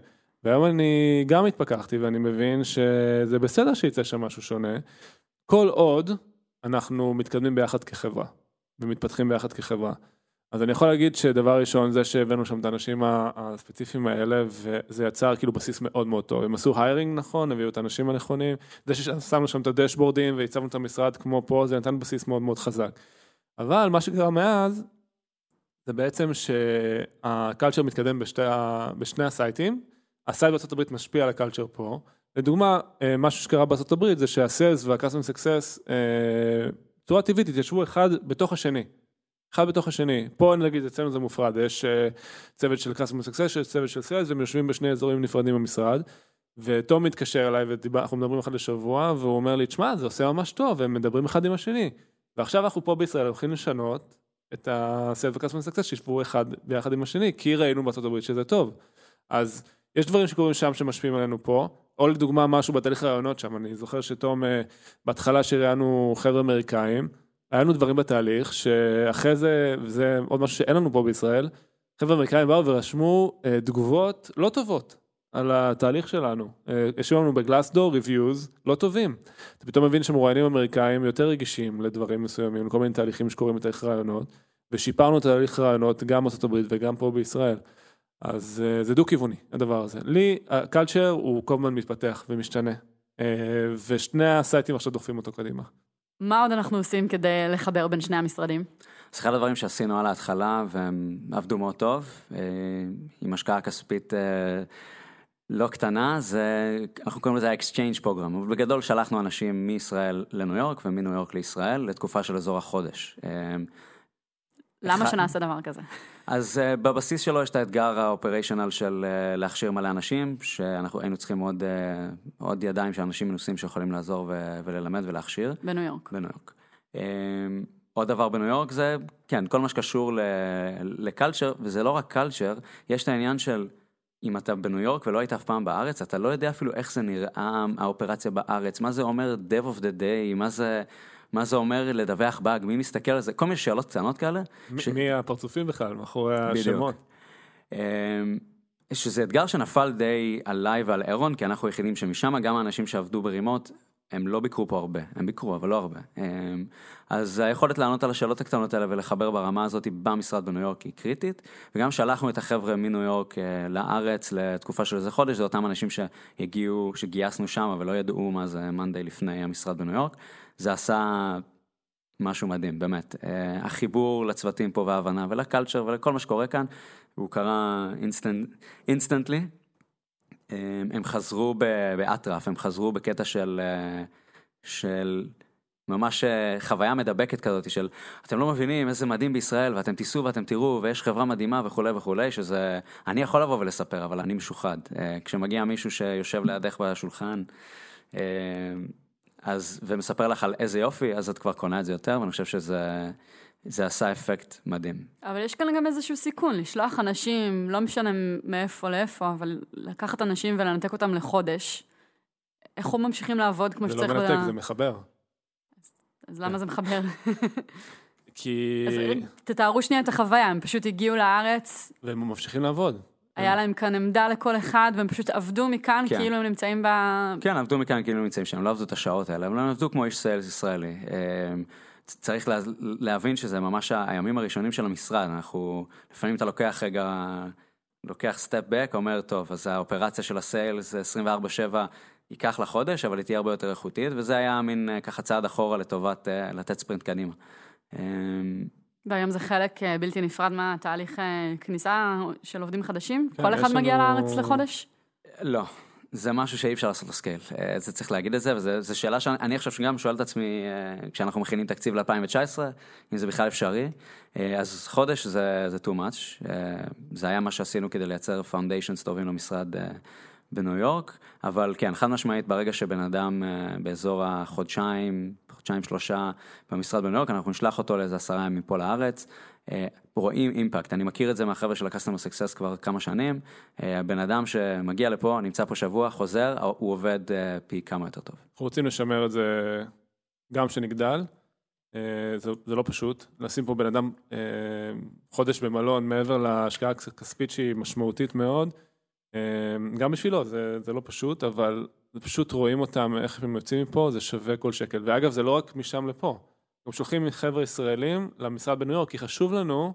והיום אני גם התפכחתי ואני מבין שזה בסדר שיצא שם משהו שונה, כל עוד אנחנו מתקדמים ביחד כחברה, ומתפתחים ביחד כחברה. אז אני יכול להגיד שדבר ראשון זה שהבאנו שם את האנשים הספציפיים האלה וזה יצר כאילו בסיס מאוד מאוד טוב. הם עשו hiring נכון, הביאו את האנשים הנכונים, זה ששמנו שם את הדשבורדים והצבנו את המשרד כמו פה, זה נתן בסיס מאוד מאוד חזק. אבל מה שקרה מאז, זה בעצם שה-culture מתקדם בשתי, בשני ה-site-ים, ה-site בארצות הברית משפיע על ה-culture פה. לדוגמה, אה, משהו שקרה בארצות הברית זה שהסיילס והקאסטום סקסס, בצורה טבעית התיישבו אחד בתוך השני. אחד בתוך השני. פה נגיד אצלנו זה מופרד, יש אה, צוות של customer success, יש צוות של sales, והם יושבים בשני אזורים נפרדים במשרד. ותום מתקשר אליי ואנחנו מדברים אחד לשבוע, והוא אומר לי, תשמע, זה עושה ממש טוב, הם מדברים אחד עם השני. ועכשיו אנחנו פה בישראל הולכים לשנות את ה-sales success, שישבו אחד ביחד עם השני, כי ראינו בארצות הברית שזה טוב. אז יש דברים שקורים שם שמשפיעים עלינו פה, או לדוגמה משהו בתהליך רעיונות שם, אני זוכר שתום, אה, בהתחלה שראיינו חבר'ה אמריקאים, היה לנו דברים בתהליך שאחרי זה, וזה עוד משהו שאין לנו פה בישראל, חבר'ה אמריקאים באו ורשמו אה, תגובות לא טובות על התהליך שלנו. אה, השאירו לנו בגלאסדור ריוויוז לא טובים. אתה פתאום מבין שמרואיינים אמריקאים יותר רגישים לדברים מסוימים, לכל מיני תהליכים שקורים בתהליך רעיונות, ושיפרנו את תהליך רעיונות גם בארצות הברית וגם פה בישראל. אז אה, זה דו-כיווני הדבר הזה. לי הקלצ'ר הוא כל הזמן מתפתח ומשתנה, אה, ושני הסייטים עכשיו דוחפים אותו קדימה. מה עוד אנחנו עושים כדי לחבר בין שני המשרדים? אז אחד הדברים שעשינו על ההתחלה, והם עבדו מאוד טוב, אה, עם השקעה כספית אה, לא קטנה, זה, אנחנו קוראים לזה ה-exchange program, אבל בגדול שלחנו אנשים מישראל לניו יורק ומניו יורק לישראל לתקופה של אזור החודש. למה אחד- שנעשה דבר כזה? אז uh, בבסיס שלו יש את האתגר האופריישנל של uh, להכשיר מלא אנשים, שאנחנו היינו צריכים עוד, uh, עוד ידיים של אנשים מנוסים שיכולים לעזור ו- וללמד ולהכשיר בניו יורק. בניו יורק. Um, עוד דבר בניו יורק זה, כן, כל מה שקשור לקלצ'ר, וזה לא רק קלצ'ר, יש את העניין של אם אתה בניו יורק ולא היית אף פעם בארץ, אתה לא יודע אפילו איך זה נראה האופרציה בארץ, מה זה אומר Dev of the Day, מה זה... מה זה אומר לדווח באג, מי מסתכל על זה, כל מיני שאלות קטנות כאלה. ש- מי הפרצופים בכלל, מאחורי. השמות. אמ, שזה אתגר שנפל די עליי ועל אירון, כי אנחנו היחידים שמשם, גם האנשים שעבדו ברימוט, הם לא ביקרו פה הרבה, הם ביקרו, אבל לא הרבה. אמ, אז היכולת לענות על השאלות הקטנות האלה ולחבר ברמה הזאת במשרד בניו יורק היא קריטית, וגם שלחנו את החבר'ה מניו יורק אה, לארץ לתקופה של איזה חודש, זה אותם אנשים שהגיעו, שגייסנו שם ולא ידעו מה זה מאנדיי לפני המשרד בניו יורק. זה עשה משהו מדהים, באמת. אה, החיבור לצוותים פה וההבנה ול-culture ולכל מה שקורה כאן, הוא קרה instantly. הם חזרו באטרף, הם חזרו בקטע של, אה, של ממש אה, חוויה מדבקת כזאת של אתם לא מבינים איזה מדהים בישראל ואתם תיסעו ואתם תראו ויש חברה מדהימה וכולי וכולי שזה אני יכול לבוא ולספר אבל אני משוחד אה, כשמגיע מישהו שיושב לידך בשולחן אה, אז ומספר לך על איזה יופי אז את כבר קונה את זה יותר ואני חושב שזה זה עשה אפקט מדהים. אבל יש כאן גם איזשהו סיכון, לשלוח אנשים, לא משנה מאיפה לאיפה, אבל לקחת אנשים ולנתק אותם לחודש. איך הם ממשיכים לעבוד כמו זה לא שצריך? מנתק, ב- זה מחבר. אז למה זה מחבר? כי... אז תתארו שנייה את החוויה, הם פשוט הגיעו לארץ, והם ממשיכים לעבוד. היה להם כאן עמדה לכל אחד, והם פשוט עבדו מכאן כן. כאילו הם נמצאים ב... כן, עבדו מכאן כאילו נמצאים שם, לא עבדו את השעות האלה, הם עבדו כמו איש סיילס ישראלי. אה, צריך לה, להבין שזה ממש הימים הראשונים של המשרד, אנחנו, לפעמים אתה לוקח רגע, לוקח step back, אומר, טוב, אז האופרציה של הסיילס 24/7 ייקח לה חודש, אבל היא תהיה הרבה יותר איכותית, וזה היה מין אה, ככה צעד אחורה לטובת אה, לתת ספרינט קדימה. והיום זה חלק אה, בלתי נפרד מהתהליך אה, כניסה של עובדים חדשים? כן, כל אחד מגיע לנו- לארץ לחודש? לא, זה משהו שאי אפשר לעשות לו scale, אה, זה צריך להגיד את זה, וזו שאלה שאני עכשיו גם שואל את עצמי כשאנחנו מכינים תקציב ל-2019, אם זה בכלל אפשרי, אז חודש זה, זה too much, זה היה מה שעשינו כדי לייצר foundations טובים למשרד בניו יורק, אבל כן, חד משמעית, ברגע שבן אדם אה, באזור החודשיים, חודשיים שלושה במשרד בניו יורק, אנחנו נשלח אותו לאיזה עשרה ימים פה לארץ. אה, רואים אימפקט, אני מכיר את זה מהחבר'ה של ה-Customer Success כבר כמה שנים, אה, הבן אדם שמגיע לפה, נמצא פה שבוע, חוזר, הוא עובד פי כמה יותר טוב. אנחנו רוצים לשמר את זה גם שנגדל. זה, זה לא פשוט, לשים פה בן אדם חודש במלון מעבר להשקעה הכספית שהיא משמעותית מאוד. אה, גם בשבילו זה, זה לא פשוט, אבל פשוט רואים אותם, איך הם יוצאים מפה, זה שווה כל שקל. ואגב, זה לא רק משם לפה. גם שולחים חבר'ה ישראלים למשרד בניו יורק, כי חשוב לנו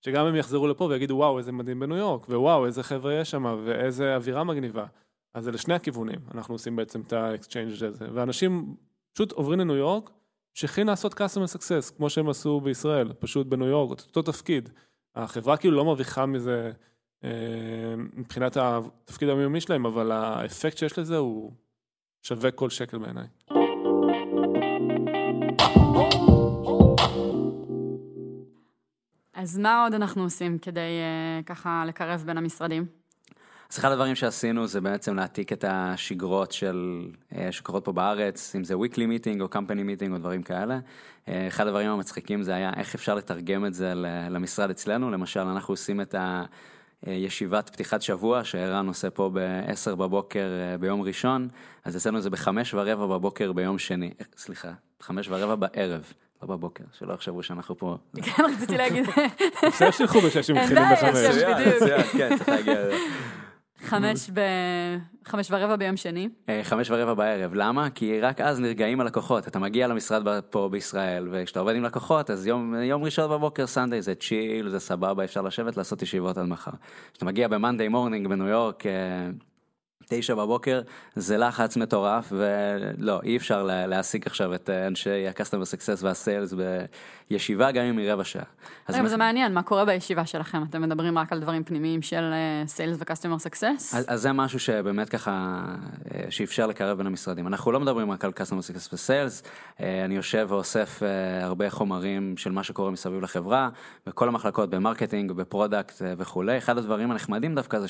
שגם הם יחזרו לפה ויגידו, וואו, איזה מדהים בניו יורק, ווואו, איזה חבר'ה יש שם, ואיזה אווירה מגניבה. אז זה לשני הכיוונים, אנחנו עושים בעצם את ה-exchange הזה. ואנשים פשוט עוברים לניו יורק, ממשיכים לעשות customer success, כמו שהם עשו בישראל, פשוט בניו יורק, אותו תפקיד. החברה כאילו לא מרוויחה מזה מבחינת התפקיד היומיומי שלהם, אבל האפקט שיש לזה הוא שווה כל שקל בעיניי. אז מה עוד אנחנו עושים כדי אה, ככה לקרב בין המשרדים? אז אחד הדברים שעשינו זה בעצם להעתיק את השגרות של, אה, שקורות פה בארץ, אם זה weekly meeting או company meeting או דברים כאלה. אה, אחד הדברים המצחיקים זה היה איך אפשר לתרגם את זה ל- למשרד אצלנו, למשל אנחנו עושים את הישיבת פתיחת שבוע שערן עושה פה ב-10 בבוקר אה, ביום ראשון, אז אצלנו זה בחמש ורבע בבוקר ביום שני, אה, סליחה, חמש ורבע בערב. לא בבוקר, שלא יחשבו שאנחנו פה. כן, רציתי להגיד, בסדר שילכו בשש מתחילים בעיה, בחמש. כן. כן, צריך להגיע לזה. חמש ב... חמש ורבע ביום שני. אה, חמש ורבע בערב, למה? כי רק אז נרגעים הלקוחות, אתה מגיע למשרד פה בישראל, וכשאתה עובד עם לקוחות, אז יום, יום ראשון בבוקר סנדיי זה צ'יל, זה סבבה, אפשר לשבת לעשות ישיבות עד מחר. כשאתה מגיע ב Monday morning בניו יורק, אה, תשע בבוקר זה לחץ מטורף ולא אי אפשר לה, להעסיק עכשיו את אה, אנשי ה-customer success וה-sales בישיבה גם אם היא רבע שעה. אז רגע, מה- זה מעניין, מה קורה בישיבה שלכם? אתם מדברים רק על דברים פנימיים של sales ו-customer success? אז, אז זה משהו שבאמת ככה, אה, שאפשר לקרב בין המשרדים. אנחנו לא מדברים רק על customer success ו-sales, אה, אני יושב ואוסף אה, הרבה חומרים של מה שקורה מסביב לחברה, בכל המחלקות, במרקטינג, ב product אה, וכולי. אחד הדברים הנחמדים דווקא זה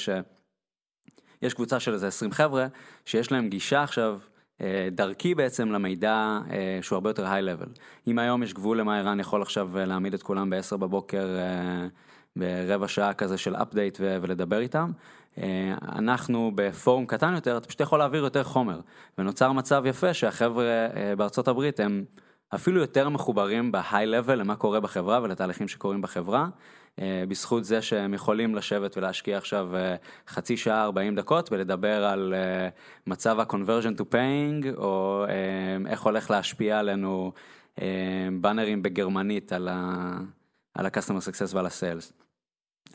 שיש קבוצה של איזה 20 חבר'ה, שיש להם גישה עכשיו. אה, דרכי בעצם למידע אה, שהוא הרבה יותר high-level. אם היום יש גבול למה ערן יכול עכשיו אה, להעמיד את כולם ב-10 בבוקר ברבע שעה כזה של update ולדבר איתם, אנחנו בפורום קטן יותר, אתה פשוט יכול להעביר יותר חומר. ונוצר מצב יפה שהחבר'ה בארצות הברית הם אפילו יותר מחוברים ב-high level למה קורה בחברה ולתהליכים שקורים בחברה. אה, בזכות זה שהם יכולים לשבת ולהשקיע עכשיו אה, חצי שעה 40 דקות ולדבר על אה, מצב ה-conversion to paying או איך הולך להשפיע עלינו באנרים בגרמנית על ה- על ה-customer success ועל ה-sales.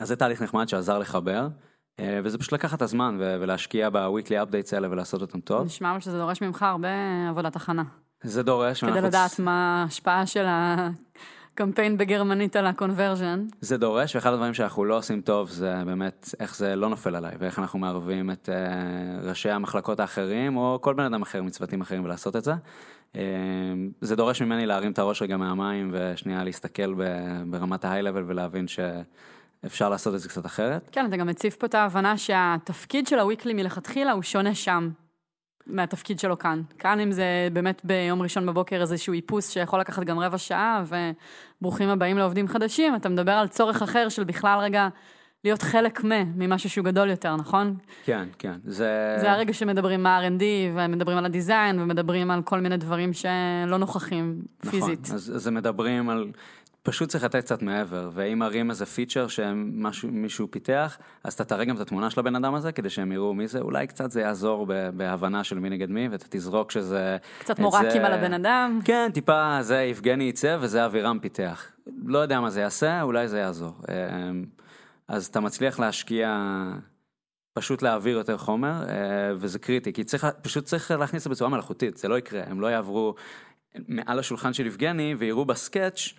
אז זה תהליך נחמד שעזר לחבר, וזה פשוט לקחת את הזמן ולהשקיע ב-weekly updates האלה ולעשות אותם טוב. נשמע שזה דורש ממך הרבה עבודת הכנה. זה דורש, כדי לדעת מה ההשפעה של הקמפיין בגרמנית על ה-conversion. זה דורש, ואחד הדברים שאנחנו לא עושים טוב זה באמת איך זה לא נופל עליי, ואיך אנחנו מערבים את uh, ראשי המחלקות האחרים, או כל בן אדם אחר מצוותים אחרים ולעשות את זה. Uh, זה דורש ממני להרים את הראש רגע מהמים, ושנייה להסתכל ברמת ההיי-לבל ולהבין שאפשר לעשות את זה קצת אחרת. כן, אתה גם מציב פה את ההבנה שהתפקיד של הוויקלי מלכתחילה הוא שונה שם מהתפקיד שלו כאן. כאן אם זה באמת ביום ראשון בבוקר איזשהו איפוס שיכול לקחת גם רבע שעה, וברוכים הבאים לעובדים חדשים, אתה מדבר על צורך אחר של בכלל רגע להיות חלק מ, ממשהו שהוא גדול יותר, נכון? כן, כן, זה... זה הרגע שמדברים מה R&D, ומדברים על הדיזיין, ומדברים על כל מיני דברים שלא נוכחים פיזית. נכון, אז, אז מדברים על, פשוט צריך לתת קצת מעבר, ואם מראים איזה פיצ'ר שמישהו פיתח, אז אתה תראה גם את התמונה של הבן אדם הזה, כדי שהם יראו מי זה, אולי קצת זה יעזור בהבנה של מי נגד מי, ואתה תזרוק שזה... קצת מורקים זה- על הבן אדם. כן, טיפה זה יבגני עיצב וזה אבירם פיתח. לא יודע מה זה יעשה, אולי זה יעזור. אמ, אז אתה מצליח להשקיע, פשוט להעביר יותר חומר, אה, וזה קריטי, כי צריך, פשוט צריך להכניס את זה בצורה מלאכותית, זה לא יקרה, הם לא יעברו מעל השולחן של יבגני ויראו בסקאץ'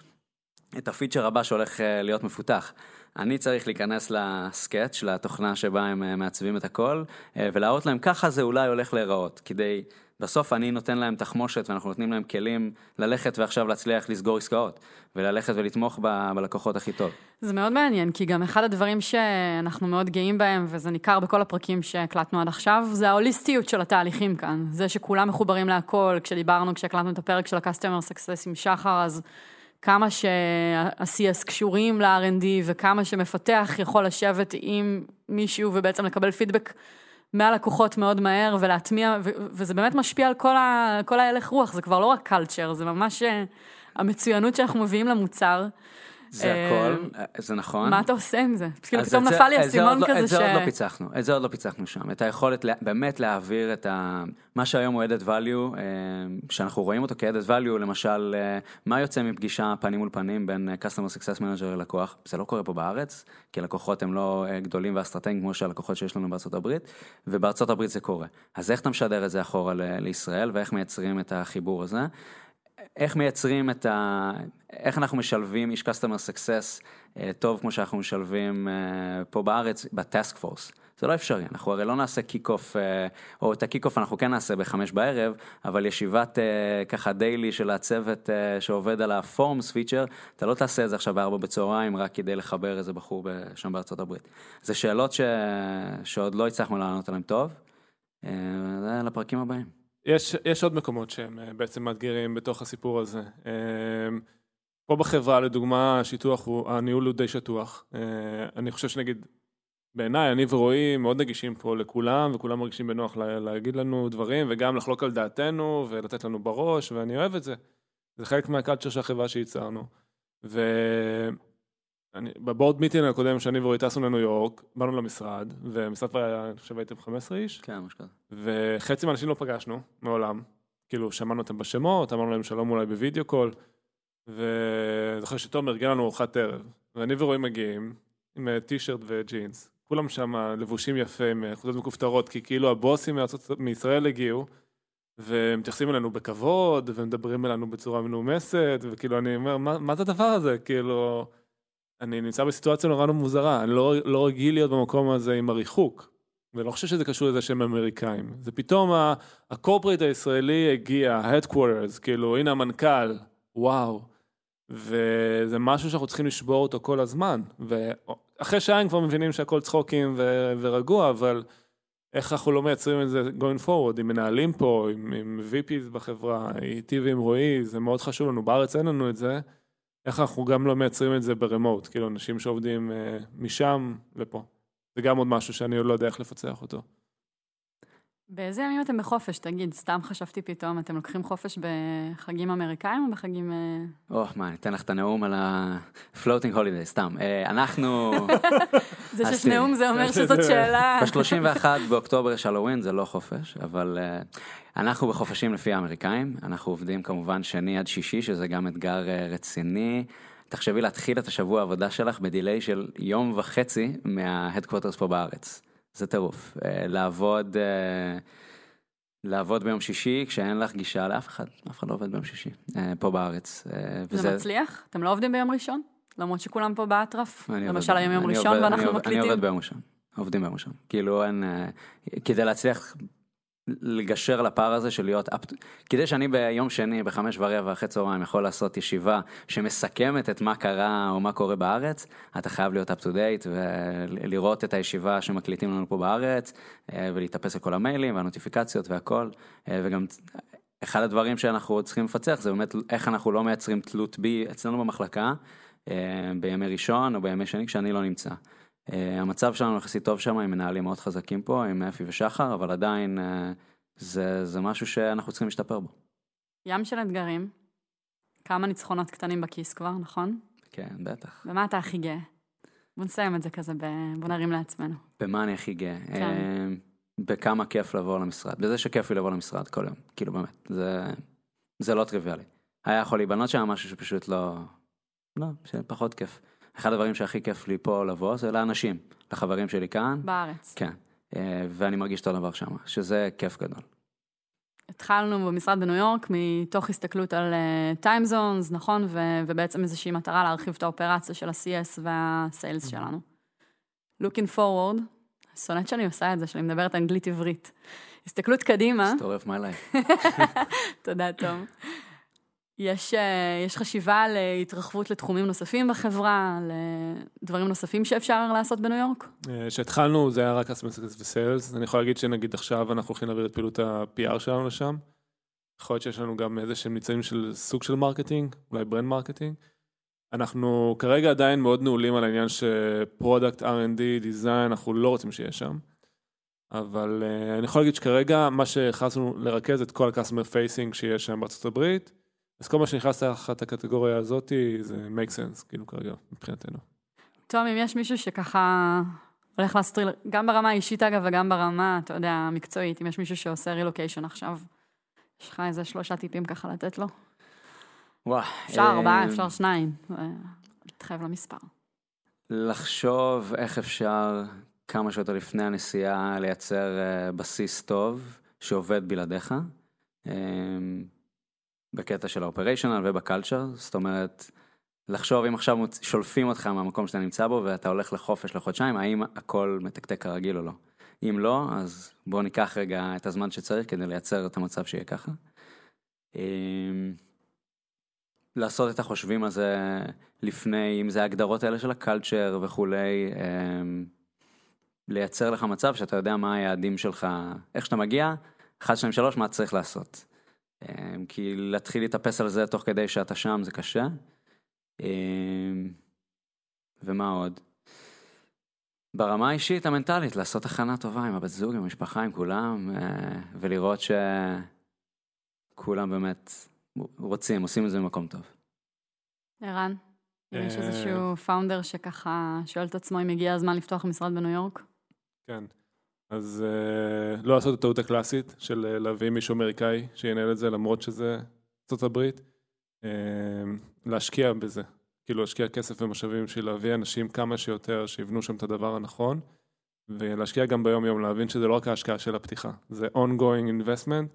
את הפיצ'ר הבא שהולך אה, להיות מפותח. אני צריך להיכנס לסקאץ', לתוכנה שבה הם אה, מעצבים את הכל, אה, ולהראות להם ככה זה אולי הולך להיראות, כדי, בסוף אני נותן להם תחמושת ואנחנו נותנים להם כלים ללכת ועכשיו להצליח לסגור עסקאות, וללכת ולתמוך ב- בלקוחות הכי טוב. זה מאוד מעניין, כי גם אחד הדברים שאנחנו מאוד גאים בהם, וזה ניכר בכל הפרקים שהקלטנו עד עכשיו, זה ההוליסטיות של התהליכים כאן. זה שכולם מחוברים להכל, כשדיברנו, כשהקלטנו את הפרק של ה-customer success עם שחר, אז כמה שה-CS קשורים ל-R&D, וכמה שמפתח יכול לשבת עם מישהו ובעצם לקבל פידבק מהלקוחות מאוד מהר ולהטמיע, ו- וזה באמת משפיע על כל, ה- כל ההלך רוח, זה כבר לא רק קלצ'ר, זה ממש אה, המצוינות שאנחנו מביאים למוצר. זה אה, הכל, אה, זה נכון. מה אתה עושה עם זה? כאילו פתאום את נפל לי את האסימון לא- כזה את ש... זה עוד לא פיצחנו, את זה עוד לא פיצחנו שם. את היכולת באמת להעביר את ה... מה שהיום הוא added value, אה, שאנחנו רואים אותו כ-added value, למשל, מה יוצא מפגישה פנים מול פנים בין Customer Success Manager ללקוח? זה לא קורה פה בארץ, כי לקוחות הם לא גדולים ואסטרטגיים כמו שהלקוחות שיש לנו בארצות הברית, ובארצות הברית זה קורה. אז איך אתה משדר את זה אחורה לישראל, ואיך מייצרים את החיבור הזה? איך מייצרים את ה... איך אנחנו משלבים איש customer success אה, טוב כמו שאנחנו משלבים אה, פה בארץ בטסק פורס. זה לא אפשרי, אנחנו הרי לא נעשה קיק אוף, או את ה kick off אנחנו כן נעשה בחמש בערב, אבל ישיבת אה, ככה daily של הצוות אה, שעובד על ה forms feature, אתה לא תעשה את זה עכשיו בארבע בצהריים רק כדי לחבר איזה בחור שם בארצות הברית. זה שאלות ש... שעוד לא הצלחנו לענות עליהן טוב, אה, זה לפרקים הבאים. יש, יש עוד מקומות שהם אה, בעצם מאתגרים בתוך הסיפור הזה. אה, פה בחברה, לדוגמה, השיטוח הוא, הניהול הוא די שטוח. אה, אני חושב שנגיד, בעיניי, אני ורועי מאוד נגישים פה לכולם, וכולם מרגישים בנוח לה, להגיד לנו דברים, וגם לחלוק על דעתנו, ולתת לנו בראש, ואני אוהב את זה. זה חלק מה culture של החברה שייצרנו. וב board meeting הקודם, שאני ורועי טסנו לניו יורק, באנו למשרד, והמשרד כבר היה, אני חושב הייתם 15 איש, כן, משהו כזה. וחצי מהאנשים לא פגשנו מעולם. כאילו, שמענו אותם בשמות, אמרנו להם שלום אולי ב video call, וזוכר שתומר ארגן לנו ארוחת ערב, ואני ורועי מגיעים עם אה, טישרט וג'ינס, כולם שם לבושים יפה, עם חולצות מכופתרות, כי כאילו הבוסים מארצות, מישראל הגיעו, ומתייחסים אלינו בכבוד, ומדברים אלינו בצורה מנומסת, וכאילו אני אומר, מה, מה זה הדבר הזה? כאילו, אני נמצא בסיטואציה נורא מוזרה, אני לא, לא רגיל להיות במקום הזה עם הריחוק. ואני לא חושב שזה קשור לזה שהם אמריקאים. זה פתאום הקורפרייט הישראלי הגיע, ה-headquarters, כאילו, הנה המנכ"ל, וואו. וזה משהו שאנחנו צריכים לשבור אותו כל הזמן. ואחרי שעה הם כבר מבינים שהכל צחוקים ו- ורגוע, אבל איך אנחנו לא מייצרים את זה going forward, עם מנהלים פה, עם, עם VPs בחברה, איתי ועם רועי, זה מאוד חשוב לנו, בארץ אין לנו את זה. איך אנחנו גם לא מייצרים את זה ברמוט, כאילו אנשים שעובדים uh, משם לפה. זה גם עוד משהו שאני עוד לא יודע איך לפצח אותו. באיזה ימים אתם בחופש? תגיד, סתם חשבתי פתאום, אתם לוקחים חופש בחגים אמריקאים או בחגים... אה, או, מה, אני אתן לך את הנאום על ה-floating holiday, סתם. אה, אנחנו... זה שיש. נאום זה אומר שזאת שאלה... ב-31 באוקטובר יש הלואוין, זה לא חופש, אבל אה, אנחנו בחופשים לפי האמריקאים, אנחנו עובדים כמובן שני עד שישי, שזה גם אתגר רציני. תחשבי להתחיל את השבוע העבודה שלך בדיליי של יום וחצי מה-headquarters פה בארץ. זה טירוף. אה, לעבוד, אה, לעבוד ביום שישי כשאין לך גישה לאף אחד, אף אחד לא עובד ביום שישי, אה, פה בארץ. אה, זה מצליח? אתם לא עובדים ביום ראשון? למרות שכולם פה באטרף? למשל היום יום ראשון עובד- ואנחנו מקליטים? אני עובד ביום ראשון, עובדים ביום ראשון. כאילו אין, כדי להצליח לגשר על הפער הזה של להיות, to- כדי שאני ביום שני בחמש ורבע אחרי צהריים יכול לעשות ישיבה שמסכמת את מה קרה או מה קורה בארץ, אתה חייב להיות up to date ולראות את הישיבה שמקליטים לנו פה בארץ אה, ולהתאפס על כל המיילים והנוטיפיקציות והכל, אה, וגם אחד הדברים שאנחנו צריכים לפצח זה באמת איך אנחנו לא מייצרים תלות בי אצלנו במחלקה אה, בימי ראשון או בימי שני כשאני לא נמצא. אה, המצב שלנו יחסית טוב שם עם מנהלים מאוד חזקים פה עם אפי ושחר אבל עדיין אה, זה, זה משהו שאנחנו צריכים להשתפר בו. ים של אתגרים. כמה ניצחונות קטנים בכיס כבר, נכון? כן בטח. במה אתה הכי גאה? בוא נסיים את זה כזה, ב... בוא נרים לעצמנו. במה אני הכי גאה? כן. אה, בכמה כיף לבוא למשרד. בזה שכיף לי לבוא למשרד כל יום. כאילו באמת. זה, זה לא טריוויאלי. היה יכול להיבנות שם משהו שפשוט לא... לא, שפחות כיף. אחד הדברים שהכי כיף לי פה לבוא זה לאנשים, לחברים שלי כאן. בארץ. כן. אה, ואני מרגיש אותו דבר שם, שזה כיף גדול. התחלנו במשרד בניו יורק מתוך הסתכלות על טיים uh, זונס, נכון? ו- ובעצם איזושהי מטרה להרחיב את האופרציה של ה-CS וה-Sales שלנו. Looking forward, שונאת שאני עושה את זה, שאני מדברת אנגלית עברית. הסתכלות קדימה, story of my life. תודה תום. יש, אה, יש חשיבה על אה, התרחבות לתחומים נוספים בחברה, לדברים נוספים שאפשר לעשות בניו יורק? אה, כשהתחלנו זה היה רק customer success ו sales, אני יכול להגיד שנגיד עכשיו אנחנו הולכים להעביר את פעילות ה-PR שלנו לשם. יכול להיות שיש לנו גם איזה שהם ניצנים של סוג של מרקטינג, אולי brand marketing. אנחנו כרגע עדיין מאוד נעולים על העניין ש product, R&D, design, אנחנו לא רוצים שיהיה שם. אבל אני יכול להגיד שכרגע מה שהכנסנו לרכז את כל ה-customer facing שיש שם בארצות הברית, אז כל מה שנכנס תחת הקטגוריה הזאת זה make sense, כאילו כרגע, מבחינתנו. תום, אם יש מישהו שככה הולך לעשות, גם ברמה האישית אגב וגם ברמה, אתה יודע, המקצועית, אם יש מישהו שעושה רילוקיישן עכשיו, יש לך איזה שלושה טיפים ככה לתת לו? וואו. אפשר אה, ארבעה, אפשר שניים. אה, להתחייב למספר. לחשוב איך אפשר כמה שיותר לפני הנסיעה לייצר אה, בסיס טוב שעובד בלעדיך. בקטע של האופריישנל ובקלצ'ר, זאת אומרת, לחשוב אם עכשיו שולפים אותך מהמקום שאתה נמצא בו ואתה הולך לחופש לחודשיים, האם הכל מתקתק כרגיל או לא. אם לא, אז בוא ניקח רגע את הזמן שצריך כדי לייצר את המצב שיהיה ככה. אה, לעשות את החושבים הזה לפני, אם זה ההגדרות האלה של הקלצ'ר וכולי, אמ, לייצר לך מצב שאתה יודע מה היעדים שלך, איך שאתה מגיע, 1, 2, 3, מה צריך לעשות. אמ, כי להתחיל להתאפס על זה תוך כדי שאתה שם זה קשה. אמ, ומה עוד? ברמה האישית המנטלית, לעשות הכנה טובה עם הבת זוג, עם המשפחה, עם כולם, אה, ולראות שכולם באמת רוצים, עושים את זה במקום טוב. ערן, אם יש אה, איזשהו פאונדר שככה שואל את עצמו אם הגיע הזמן לפתוח משרד בניו יורק? כן. אז uh, לא לעשות את הטעות הקלאסית של uh, להביא מישהו אמריקאי שינהל את זה למרות שזה הברית. Uh, להשקיע בזה, כאילו להשקיע כסף ומשאבים בשביל להביא אנשים כמה שיותר שיבנו שם את הדבר הנכון. ולהשקיע גם ביום יום, להבין שזה לא רק ההשקעה של הפתיחה, זה ongoing investment,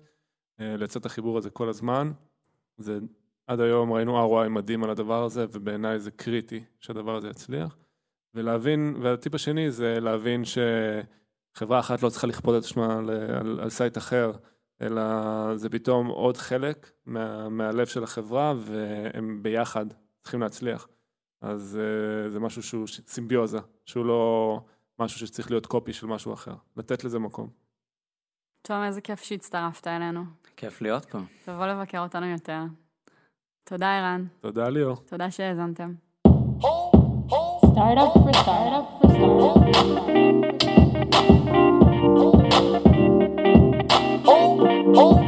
אה, לייצר את החיבור הזה כל הזמן. זה, עד היום ראינו ROI מדהים על הדבר הזה, ובעיניי זה קריטי שהדבר הזה יצליח. ולהבין, והטיפ השני זה להבין שחברה אחת לא צריכה לכפות את עצמה על, על, על site אחר, אלא זה פתאום עוד חלק מה, מהלב של החברה, והם ביחד צריכים להצליח. אז אה, זה משהו שהוא ש- סימביוזה, שהוא לא משהו שצריך להיות copy של משהו אחר. לתת לזה מקום. תום, איזה כיף שהצטרפת אלינו. כיף להיות פה. תבוא לבקר אותנו יותר. תודה, ערן. תודה ליאור. תודה שהאזנתם. Startup for startup for Oh, oh.